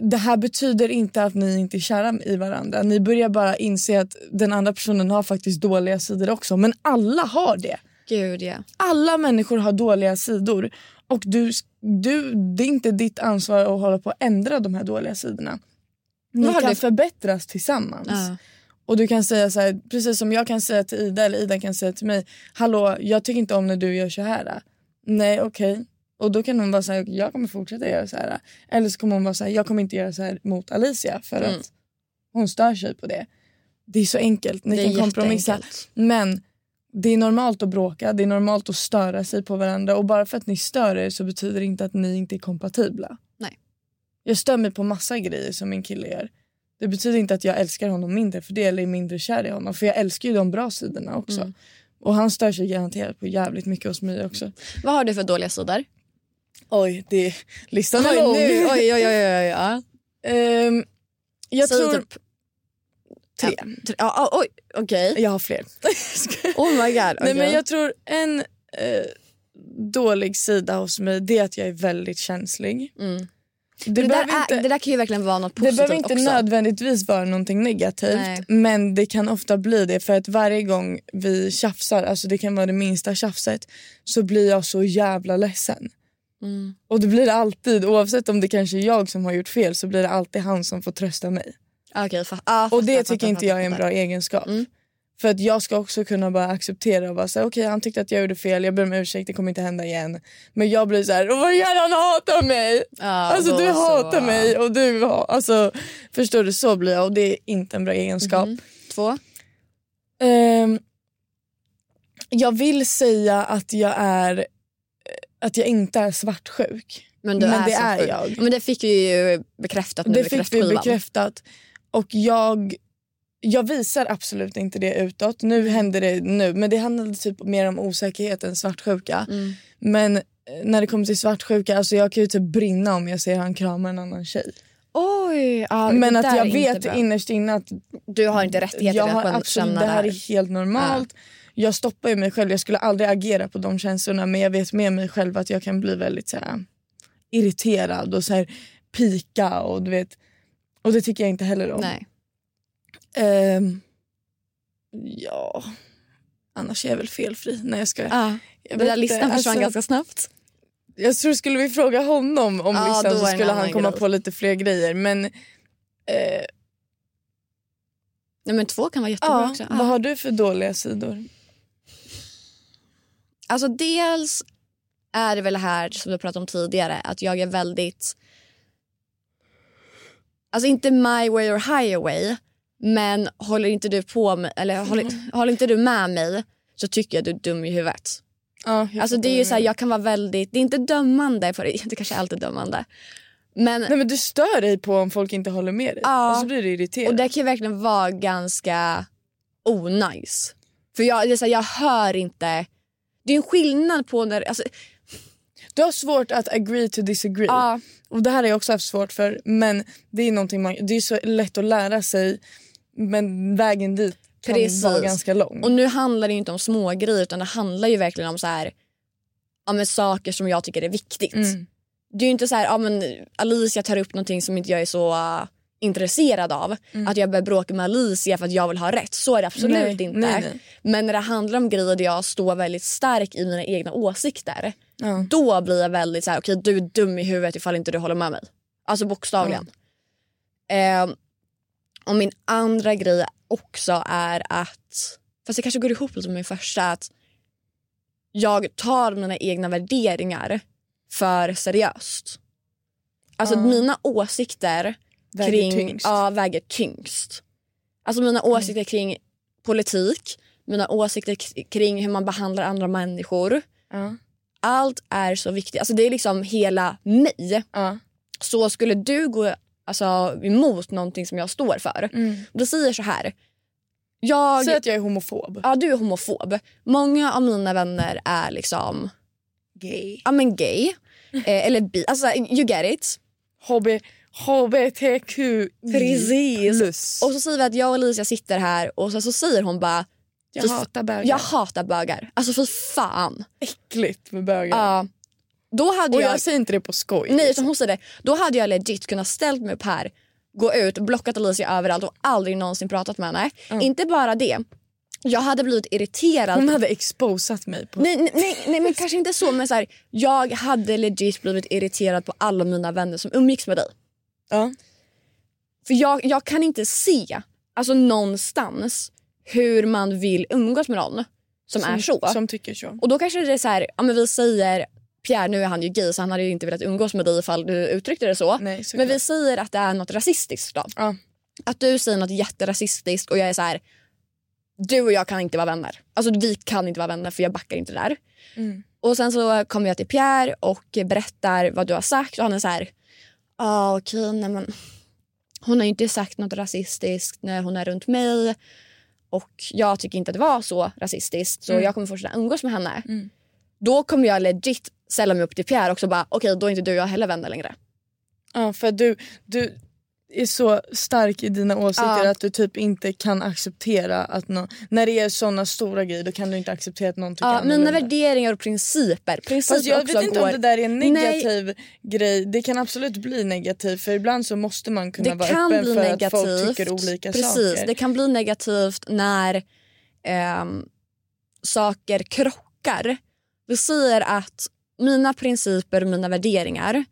Det här betyder inte att ni inte är kära i varandra. Ni börjar bara inse att den andra personen har faktiskt dåliga sidor också. Men alla har det. Gud ja. Alla människor har dåliga sidor. Och du, du, det är inte ditt ansvar att hålla på att ändra de här dåliga sidorna. Ni Vad kan du- förbättras tillsammans. Ja. Och du kan säga så här, precis som jag kan säga till Ida eller Ida kan säga till mig. Hallå, jag tycker inte om när du gör så här. Nej, okej. Och då kan hon vara så här, jag kommer fortsätta göra så här. Eller så kommer hon vara så här, jag kommer inte göra så här mot Alicia för Mm. att hon stör sig på det. Det är så enkelt, ni kan kompromissa. Men det är normalt att bråka, det är normalt att störa sig på varandra och bara för att ni stör er så betyder det inte att ni inte är kompatibla. Nej. Jag stör mig på massa grejer som min kille gör. Det betyder inte att jag älskar honom mindre för det eller är mindre kär i honom. För jag älskar ju de bra sidorna också. Mm. Och han stör sig garanterat på jävligt mycket hos mig också. Vad har du för dåliga sidor? Oj, det, listan är lång. oj, oj, oj, oj, oj. Ja. Ehm, jag Säg tror typ- tre. Ja, tre- ja, oj, okej. Jag har fler. Oh my god. Nej, okej. men jag tror en eh, dålig sida hos mig det är att jag är väldigt känslig. Mm. Det, det, där är, inte, det där kan ju verkligen vara något det positivt behöver inte också. nödvändigtvis vara någonting negativt Nej. men det kan ofta bli det för att varje gång vi tjafsar, alltså det kan vara det minsta tjafset, så blir jag så jävla ledsen. Mm. Och det blir det alltid, oavsett om det kanske är jag som har gjort fel så blir det alltid han som får trösta mig. Fa- ah, Och det tycker inte jag är en bra egenskap. Mm. För att jag ska också kunna bara acceptera och bara säga okej han tyckte att jag gjorde fel, jag ber om ursäkt, det kommer inte hända igen. Men jag blir så här, vad gärna han hatar mig! Ja, alltså du så, hatar ja. mig och du har, alltså förstår du så blir jag och det är inte en bra egenskap. Mhm. Två. Ehm, jag vill säga att jag är att jag inte är svartsjuk. Men, Men är det så är jag. Men det fick vi ju bekräftat nu Det fick vi bekräftat. Och jag, jag visar absolut inte det utåt. Nu händer det nu. Men det handlade typ mer om osäkerhet än svartsjuka. Men eh, när det kommer till svartsjuka, alltså jag kan ju typ brinna om jag ser han kramar en annan tjej. Oj, ja, Men att jag vet innerst inne att Du har inte rättigheter jag har absolut, känna det här där. är helt normalt. Jag stoppar ju mig själv, jag skulle aldrig agera på de känslorna men jag vet med mig själv att jag kan bli väldigt så här, irriterad och så här, pika och du vet. Och det tycker jag inte heller om. Nej. Ehm, ja, annars är jag väl felfri. Nej jag ska. Ja. Jag, Den där listan försvann alltså, ganska snabbt. jag tror skulle vi fråga honom om Ja, listan så skulle han komma grej. på lite fler grejer. Men eh, Nej, men två kan vara jättebra ja, också. vad Ja. har du för dåliga sidor? Alltså dels är det väl här som du pratade om tidigare att jag är väldigt... Alltså inte my way or highway men håller inte du på med, eller håller, håller inte du med mig så tycker jag du är dum i huvudet. Ja, Alltså det är ju så här, jag kan vara väldigt, det är inte dömande, för det, det kanske är alltid dömande. Men, Nej men du stör dig på om folk inte håller med dig. Ja. Och så blir du irriterad. och det kan ju verkligen vara ganska onajs. För jag, det är så här, jag hör inte, det är en skillnad på när, alltså, Du har svårt att agree to disagree. ja, Och det här har jag också haft svårt för. Men det är man, det är så lätt att lära sig. Men vägen dit kan Precis. vara ganska lång. Och nu handlar det inte om små grejer utan det handlar ju verkligen om så här, ja, men saker som jag tycker är viktigt. Mm. Det är ju inte så här, ja, men Alicia tar upp någonting som inte jag är så uh, intresserad av. Mm. Att jag börjar bråka med Alicia för att jag vill ha rätt. Så är det absolut Nej, inte. nej, nej. Men när det handlar om grejer där jag står väldigt stark i mina egna åsikter. Ja. Då blir jag väldigt så här, okej du är dum i huvudet ifall inte du håller med mig. Alltså bokstavligen. Eh, och min andra grej också är att, fast det kanske går ihop lite med min första, att jag tar mina egna värderingar för seriöst. Alltså Ja. mina åsikter Väger kring, tyngst. Ja, väger tyngst. Alltså mina åsikter kring politik, mina åsikter kring hur man behandlar andra människor. Ja. Allt är så viktigt. Alltså det är liksom hela mig. Så skulle du gå alltså, emot någonting som jag står för. Mm. Det säger så här. Jag, Säg att jag är homofob. ja, du är homofob. Många av mina vänner är liksom Gay. ja, men gay. Eh, eller bi. Alltså you get it. HB, HBTQ Precis. plus. Och så säger vi att jag och Alicia sitter här och så, så säger hon bara jag fy- hatar bögar. jag hatar bögar. Alltså för fan. Äckligt med bögar. Ja. Då hade Och jag... jag säger inte det på skoj. Nej, liksom. utan hon säger det. Då hade jag legit kunnat ställt mig upp här, gå ut, blockat Alicia överallt och aldrig någonsin pratat med henne. Inte bara det. Jag hade blivit irriterad. Hon hade exposat mig. På... Nej, nej, nej, nej men kanske inte så men så här, jag hade legit blivit irriterad på alla mina vänner som umgicks med dig. Ja. För jag, jag kan inte se alltså någonstans hur man vill umgås med någon som, är så. Som tycker så. Och då kanske det är så här, ja, men vi säger Pierre nu är han ju gay så han hade ju inte velat umgås med dig ifall du uttryckte det så. Nej, men vi säger att det är något rasistiskt då. Ja. Att du säger något jätterasistiskt och jag är så här. Du och jag kan inte vara vänner. Alltså vi kan inte vara vänner för jag backar inte där. Mm. Och sen så kommer jag till Pierre och berättar vad du har sagt och han är så här. Ja ah, okej nej men hon har ju inte sagt något rasistiskt när hon är runt mig. Och jag tycker inte att det var så rasistiskt så Mm. jag kommer fortsätta umgås med henne. Då kommer jag legit ställa mig upp till Pierre också bara okej då är inte du och jag heller vänner längre. Ja, för du, du är så stark i dina åsikter Ja. att du typ inte kan acceptera att nå när det är såna stora grejer då kan du inte acceptera att någon tycker Ja, mina annorlunda. värderingar och principer. principer Fast jag också vet inte går... om det där är en Nej. negativ grej. Det kan absolut bli negativt för ibland så måste man kunna det vara öppen för negativt. att folk tycker olika Precis, saker. Det kan bli negativt när ehm, saker krockar. Vi säger att mina principer och mina värderingar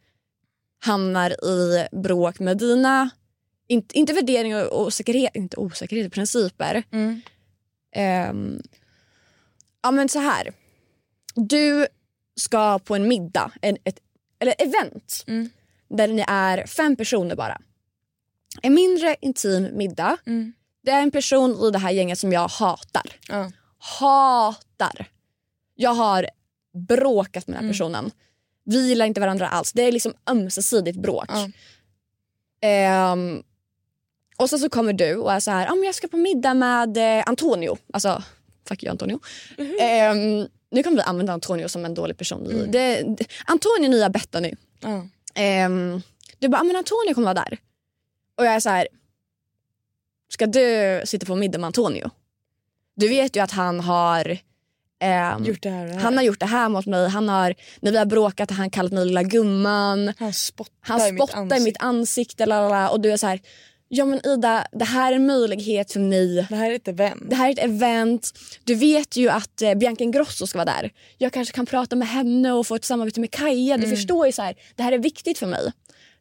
hamnar i bråk med dina, inte, inte värderingar och osäkerhet, inte osäkerhet, principer. Mm. Ehm, ja men så här. Du ska på en middag, en, ett, eller event Mm. där ni är fem personer bara. En mindre intim middag. Mm. Det är en person i det här gänget som jag hatar. Ja. Hatar. Jag har bråkat med den här Mm. personen. Vi gillar inte varandra alls. Det är liksom ömsesidigt bråk. Ja. Ehm, Och sen så kommer du och är så här, ah, men jag ska på middag med eh, Antonio. Alltså, fuck you Antonio. Ehm, nu kommer vi använda Antonio som en dålig person. Det, det, Antonio är nya Bettany. Ja. Ehm, du bara, ah, men Antonio kommer vara där. Och jag är så här, ska du sitta på middag med Antonio? Du vet ju att han har här det här. han har gjort det här mot mig. Han har, när vi har bråkat har han kallat mig lilla gumman. Han spottar, Han i mitt spottar i ansikte. mitt ansikte. lalala, och du är så här, ja men Ida, det här är en möjlighet för mig. Det här är ett event. Det här är ett event. Du vet ju att eh, Bianca Ingrosso ska vara där. Jag kanske kan prata med henne och få ett samarbete med Kaja. Mm. Du förstår ju så här, det här är viktigt för mig.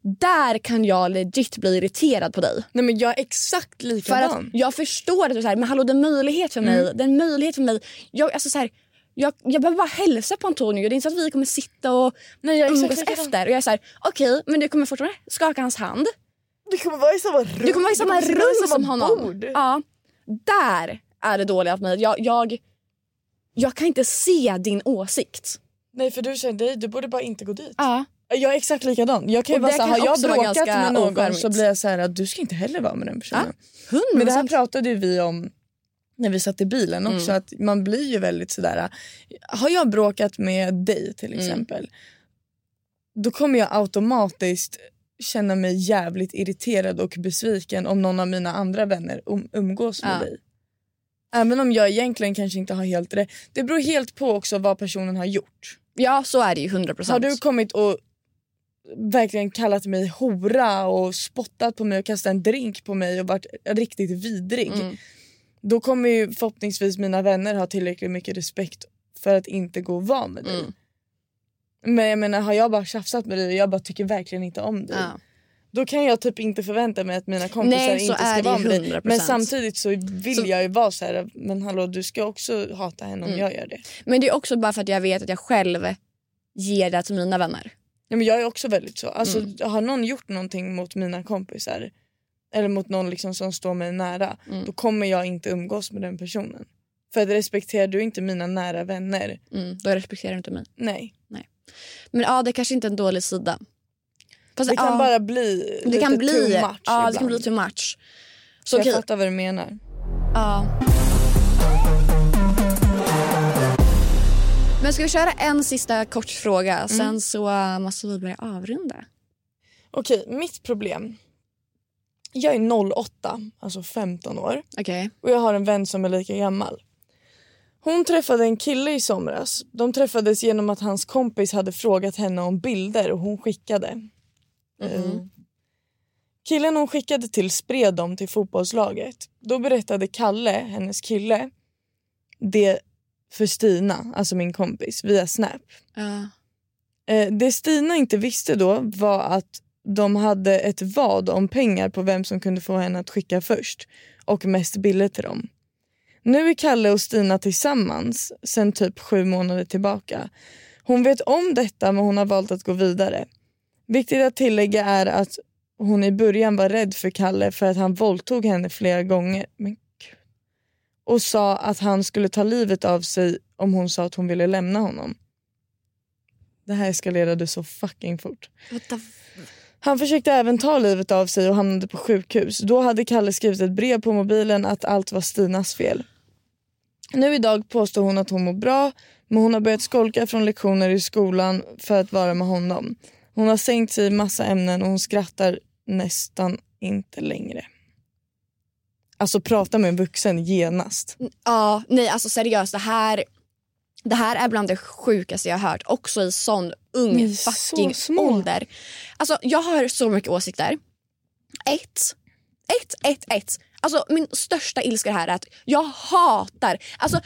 Där kan jag legit bli irriterad på dig. Nej men jag är exakt För likadan. att jag förstår att du säger men hallå det är en möjlighet för mig. Mm. Det är en möjlighet för mig. Jag, alltså, så här, jag, jag behöver bara hälsa på Antonio. Det är inte så att vi kommer sitta och Nej, jag umgås efter. Och jag är så här, okej men du kommer fortfarande skaka hans hand. Du kommer vara i samma rum. Du kommer vara i samma rum vid som samma honom. bord. Ja, där är det dåliga med mig. Jag, jag, jag kan inte se din åsikt. Nej för du säger dig, du borde bara inte gå dit. Ja. Jag är exakt likadan. Jag kan ju vara så har jag bråkat med någon ocharmigt. så blir jag så här att du ska inte heller vara med den personen. Hundra Men det här pratade ju vi om när vi satt i bilen också. Mm. Att man blir ju väldigt sådär. Har jag bråkat med dig till Mm. exempel. Då kommer jag automatiskt känna mig jävligt irriterad och besviken om någon av mina andra vänner um, umgås med Ja. dig. Även om jag egentligen kanske inte har helt rätt. Det beror helt på också vad personen har gjort. Ja så är det ju 100 procent. Har du kommit och verkligen kallat mig hora och spottat på mig och kastat en drink på mig och varit riktigt vidrig. Mm. Då kommer ju förhoppningsvis mina vänner ha tillräckligt mycket respekt för att inte gå och vara med dig. Mm. Men jag menar har jag bara tjafsat med dig och jag bara tycker verkligen inte om dig. Ja. Då kan jag typ inte förvänta mig att mina kompisar Nej, inte ska vara med dig. 100%. Men samtidigt så vill Så- jag ju vara så här. men hallå du ska också hata henne om Mm. jag gör det. Men det är också bara för att jag vet att jag själv ger det till mina vänner. Ja, men jag är också väldigt så. Alltså, Mm. Har någon gjort någonting mot mina kompisar eller mot någon liksom som står mig nära Mm. då kommer jag inte umgås med den personen. För att respekterar du inte mina nära vänner, Mm, då respekterar du inte mig. nej. Men ja, det kanske inte är en dålig sida. Fast, Det kan ja, bara bli det lite kan bli, too much ja, det ibland. kan bli too much. Så jag okej, fattar vad du menar. ja. Men ska vi köra en sista kort fråga? Sen så måste vi börja avrunda. Okej, mitt problem. Jag är 08, alltså 15 år. Okej. Och jag har en vän som är lika gammal. Hon träffade en kille i somras. De träffades genom att hans kompis hade frågat henne om bilder och hon skickade. Eh, Killen hon skickade till spred dem till fotbollslaget. Då berättade Kalle, hennes kille, det för Stina, alltså min kompis, via Snap. Eh, det Stina inte visste då var att de hade ett vad om pengar på vem som kunde få henne att skicka först och mest bilder till dem. Nu är Kalle och Stina tillsammans sen typ sju månader tillbaka. Hon vet om detta men hon har valt att gå vidare. Viktigt att tillägga är att hon i början var rädd för Kalle för att han våldtog henne flera gånger. Men. Och sa att han skulle ta livet av sig om hon sa att hon ville lämna honom. Det här eskalerade så fucking fort. Han försökte även ta livet av sig och hamnade på sjukhus. Då hade Kalle skrivit ett brev på mobilen att allt var Stinas fel. Nu idag påstår hon att hon mår bra men hon har börjat skolka från lektioner i skolan för att vara med honom. Hon har sänkt sig i massa ämnen och hon skrattar nästan inte längre. Alltså prata med en vuxen genast. Ja, nej alltså seriöst det här det här är bland det sjukaste jag har hört. Också i sån ung Ni så fucking små. ålder. Alltså jag har så mycket åsikter. Ett, ett, ett, ett. Alltså min största ilska här är att jag hatar, alltså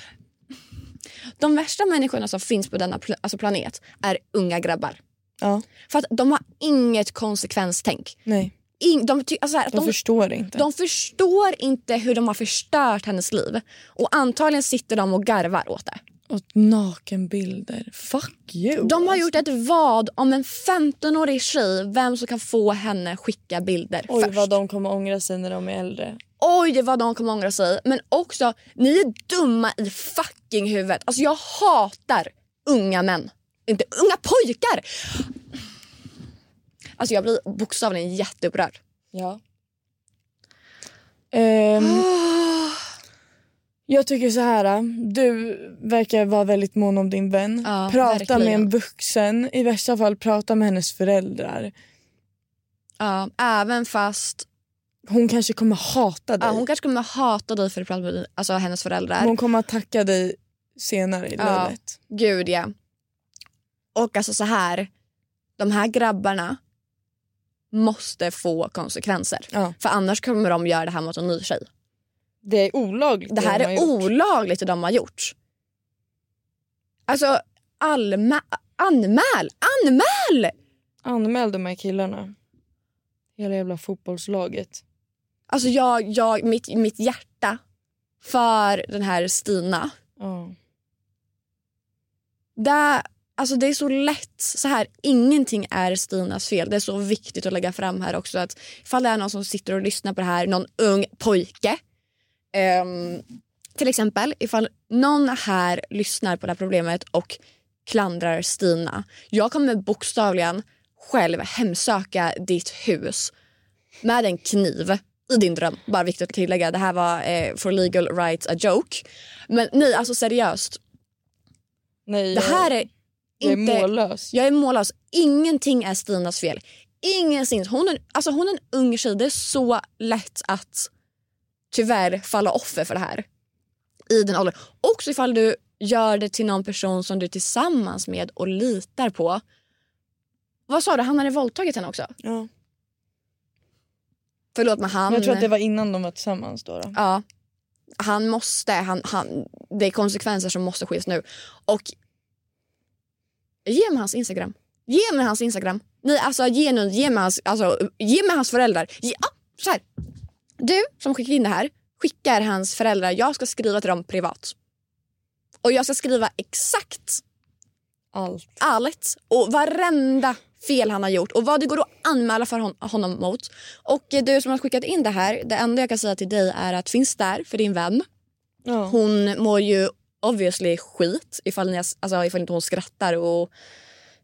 de värsta människorna som finns på denna pl- alltså planet är unga grabbar. Ja, För att de har inget konsekvenstänk. nej. In, de, ty- alltså så här, De, de, förstår inte. de förstår inte hur de har förstört hennes liv. Och antagligen sitter de och garvar åt det. Och nakenbilder. Fuck you. De har alltså. gjort ett vad om en 15-årig tjej, vem som kan få henne skicka bilder Oj först. vad de kommer ångra sig när de är äldre. Oj vad de kommer ångra sig. Men också, ni är dumma i fucking huvudet. Alltså jag hatar unga män. Inte unga pojkar! Alltså jag blir bokstavligen jätteupprörd. Ja. Ehm, jag tycker så här. Du verkar vara väldigt mån om din vän. Ja, prata verkligen. med en vuxen. I värsta fall prata med hennes föräldrar. Ja, även fast Hon kanske kommer hata dig. ja, hon kanske kommer hata dig för att prata med alltså, hennes föräldrar. Hon kommer att tacka dig senare i Ja. livet. Gud ja. Och alltså så här. De här grabbarna måste få konsekvenser. Ja. För annars kommer de göra det här mot en ny tjej. Det är olagligt. Det här de är olagligt det de har gjort. Alltså alma, anmäl! Anmäl! Anmäl de här killarna. Hela jävla fotbollslaget. Alltså jag, jag, mitt, mitt hjärta för den här Stina. Ja. Det, alltså det är så lätt. så här Ingenting är Stinas fel. Det är så viktigt att lägga fram här också. att Ifall det är någon som sitter och lyssnar på det här, någon ung pojke. ehm, till exempel, ifall någon här lyssnar på det här problemet och klandrar Stina. Jag kommer bokstavligen själv hemsöka ditt hus med en kniv i din dröm. Bara viktigt att tillägga. Det här var eh, for legal rights a joke. Men nej, alltså seriöst. Nej, Det här är jag är mållös. Jag är mållös. Ingenting är Stinas fel. Ingenting. Hon är, alltså hon är en ung tjej. Det är så lätt att tyvärr falla offer för det här. I den åldern. Också ifall du gör det till någon person som du är tillsammans med och litar på. Vad sa du? Han hade våldtagit henne också? Ja. Förlåt men han... Jag tror att det var innan de var tillsammans. Då, då. Ja. Han måste, han, han, det är konsekvenser som måste ske nu. Och ge mig hans Instagram. Ge mig hans Instagram. Nej, alltså ge, nu, ge, mig, hans, alltså, ge mig hans föräldrar. Ge, ah, så här. Du som skickar in det här skickar hans föräldrar. Jag ska skriva till dem privat. Och jag ska skriva exakt Allt. allt och varenda fel han har gjort och vad det går att anmäla för hon, honom mot. Och du som har skickat in det här, det enda jag kan säga till dig är att finns där för din vän. Ja. Hon mår ju obviously skit ifall, ni, alltså, ifall inte hon skrattar och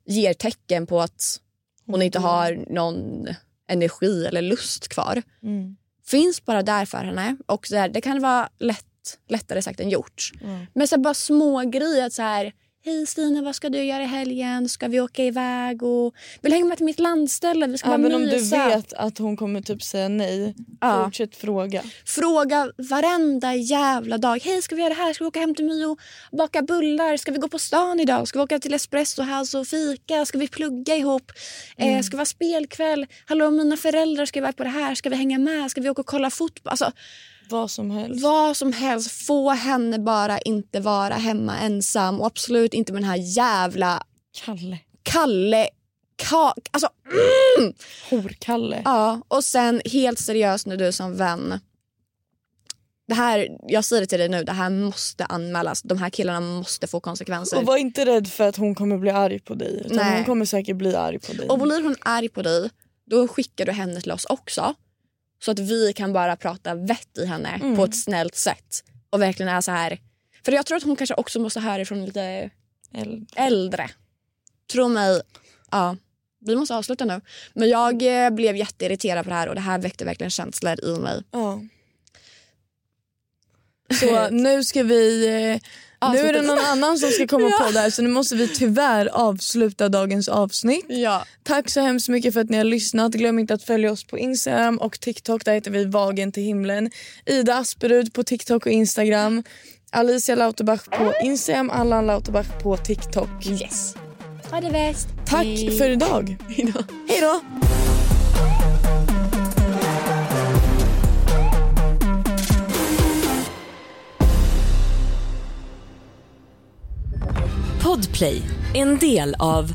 ger tecken på att hon inte har någon energi eller lust kvar. Mm. Finns bara där för henne och så här, det kan vara lätt, lättare sagt än gjort. Mm. Men så bara små grejer att så här Hej Stina, vad ska du göra i helgen? Ska vi åka iväg? Och... Vill hänga med till mitt landställe? Vi ska Även bara om du vet att hon kommer typ säga nej, Ja. fortsätt fråga. Fråga varenda jävla dag. Hej, ska vi göra det här? Ska vi åka hem till mig och baka bullar? Ska vi gå på stan idag? Ska vi åka till Espresso House och fika? Ska vi plugga ihop? Mm. Eh, ska vi ha spelkväll? Hallå, mina föräldrar ska iväg på det här. Ska vi hänga med? Ska vi åka och kolla fotboll? Alltså, Vad som helst. vad som helst. Få henne bara inte vara hemma ensam. Och absolut inte med den här jävla Kalle. Kalle... Ka, alltså, Horkalle. Ja, och sen helt seriöst nu du som vän. Det här, jag säger det till dig nu, det här måste anmälas. De här killarna måste få konsekvenser. Och var inte rädd för att hon kommer bli arg på dig. Utan Nej. hon kommer säkert bli arg på dig. Och blir hon arg på dig, då skickar du henne till oss också. Så att vi kan bara prata vett i henne Mm. på ett snällt sätt. Och verkligen är så här. För jag tror att hon kanske också måste höra ifrån lite Eld. äldre. Tro mig, ja. Vi måste avsluta nu. Men jag eh, blev jätteirriterad på det här och det här väckte verkligen känslor i mig. Ja. Så nu ska vi... Eh, nu är det någon annan som ska komma på det här så nu måste vi tyvärr avsluta dagens avsnitt. Ja. Tack så hemskt mycket för att ni har lyssnat. Glöm inte att följa oss på Instagram och TikTok. Där heter vi Vagen till himlen. Ida Asperud på TikTok och Instagram. Alicia Lauterbach på Instagram. Allan Lauterbach på TikTok. Yes. Ha det bäst. Tack för idag. Hej då. Podplay, en del av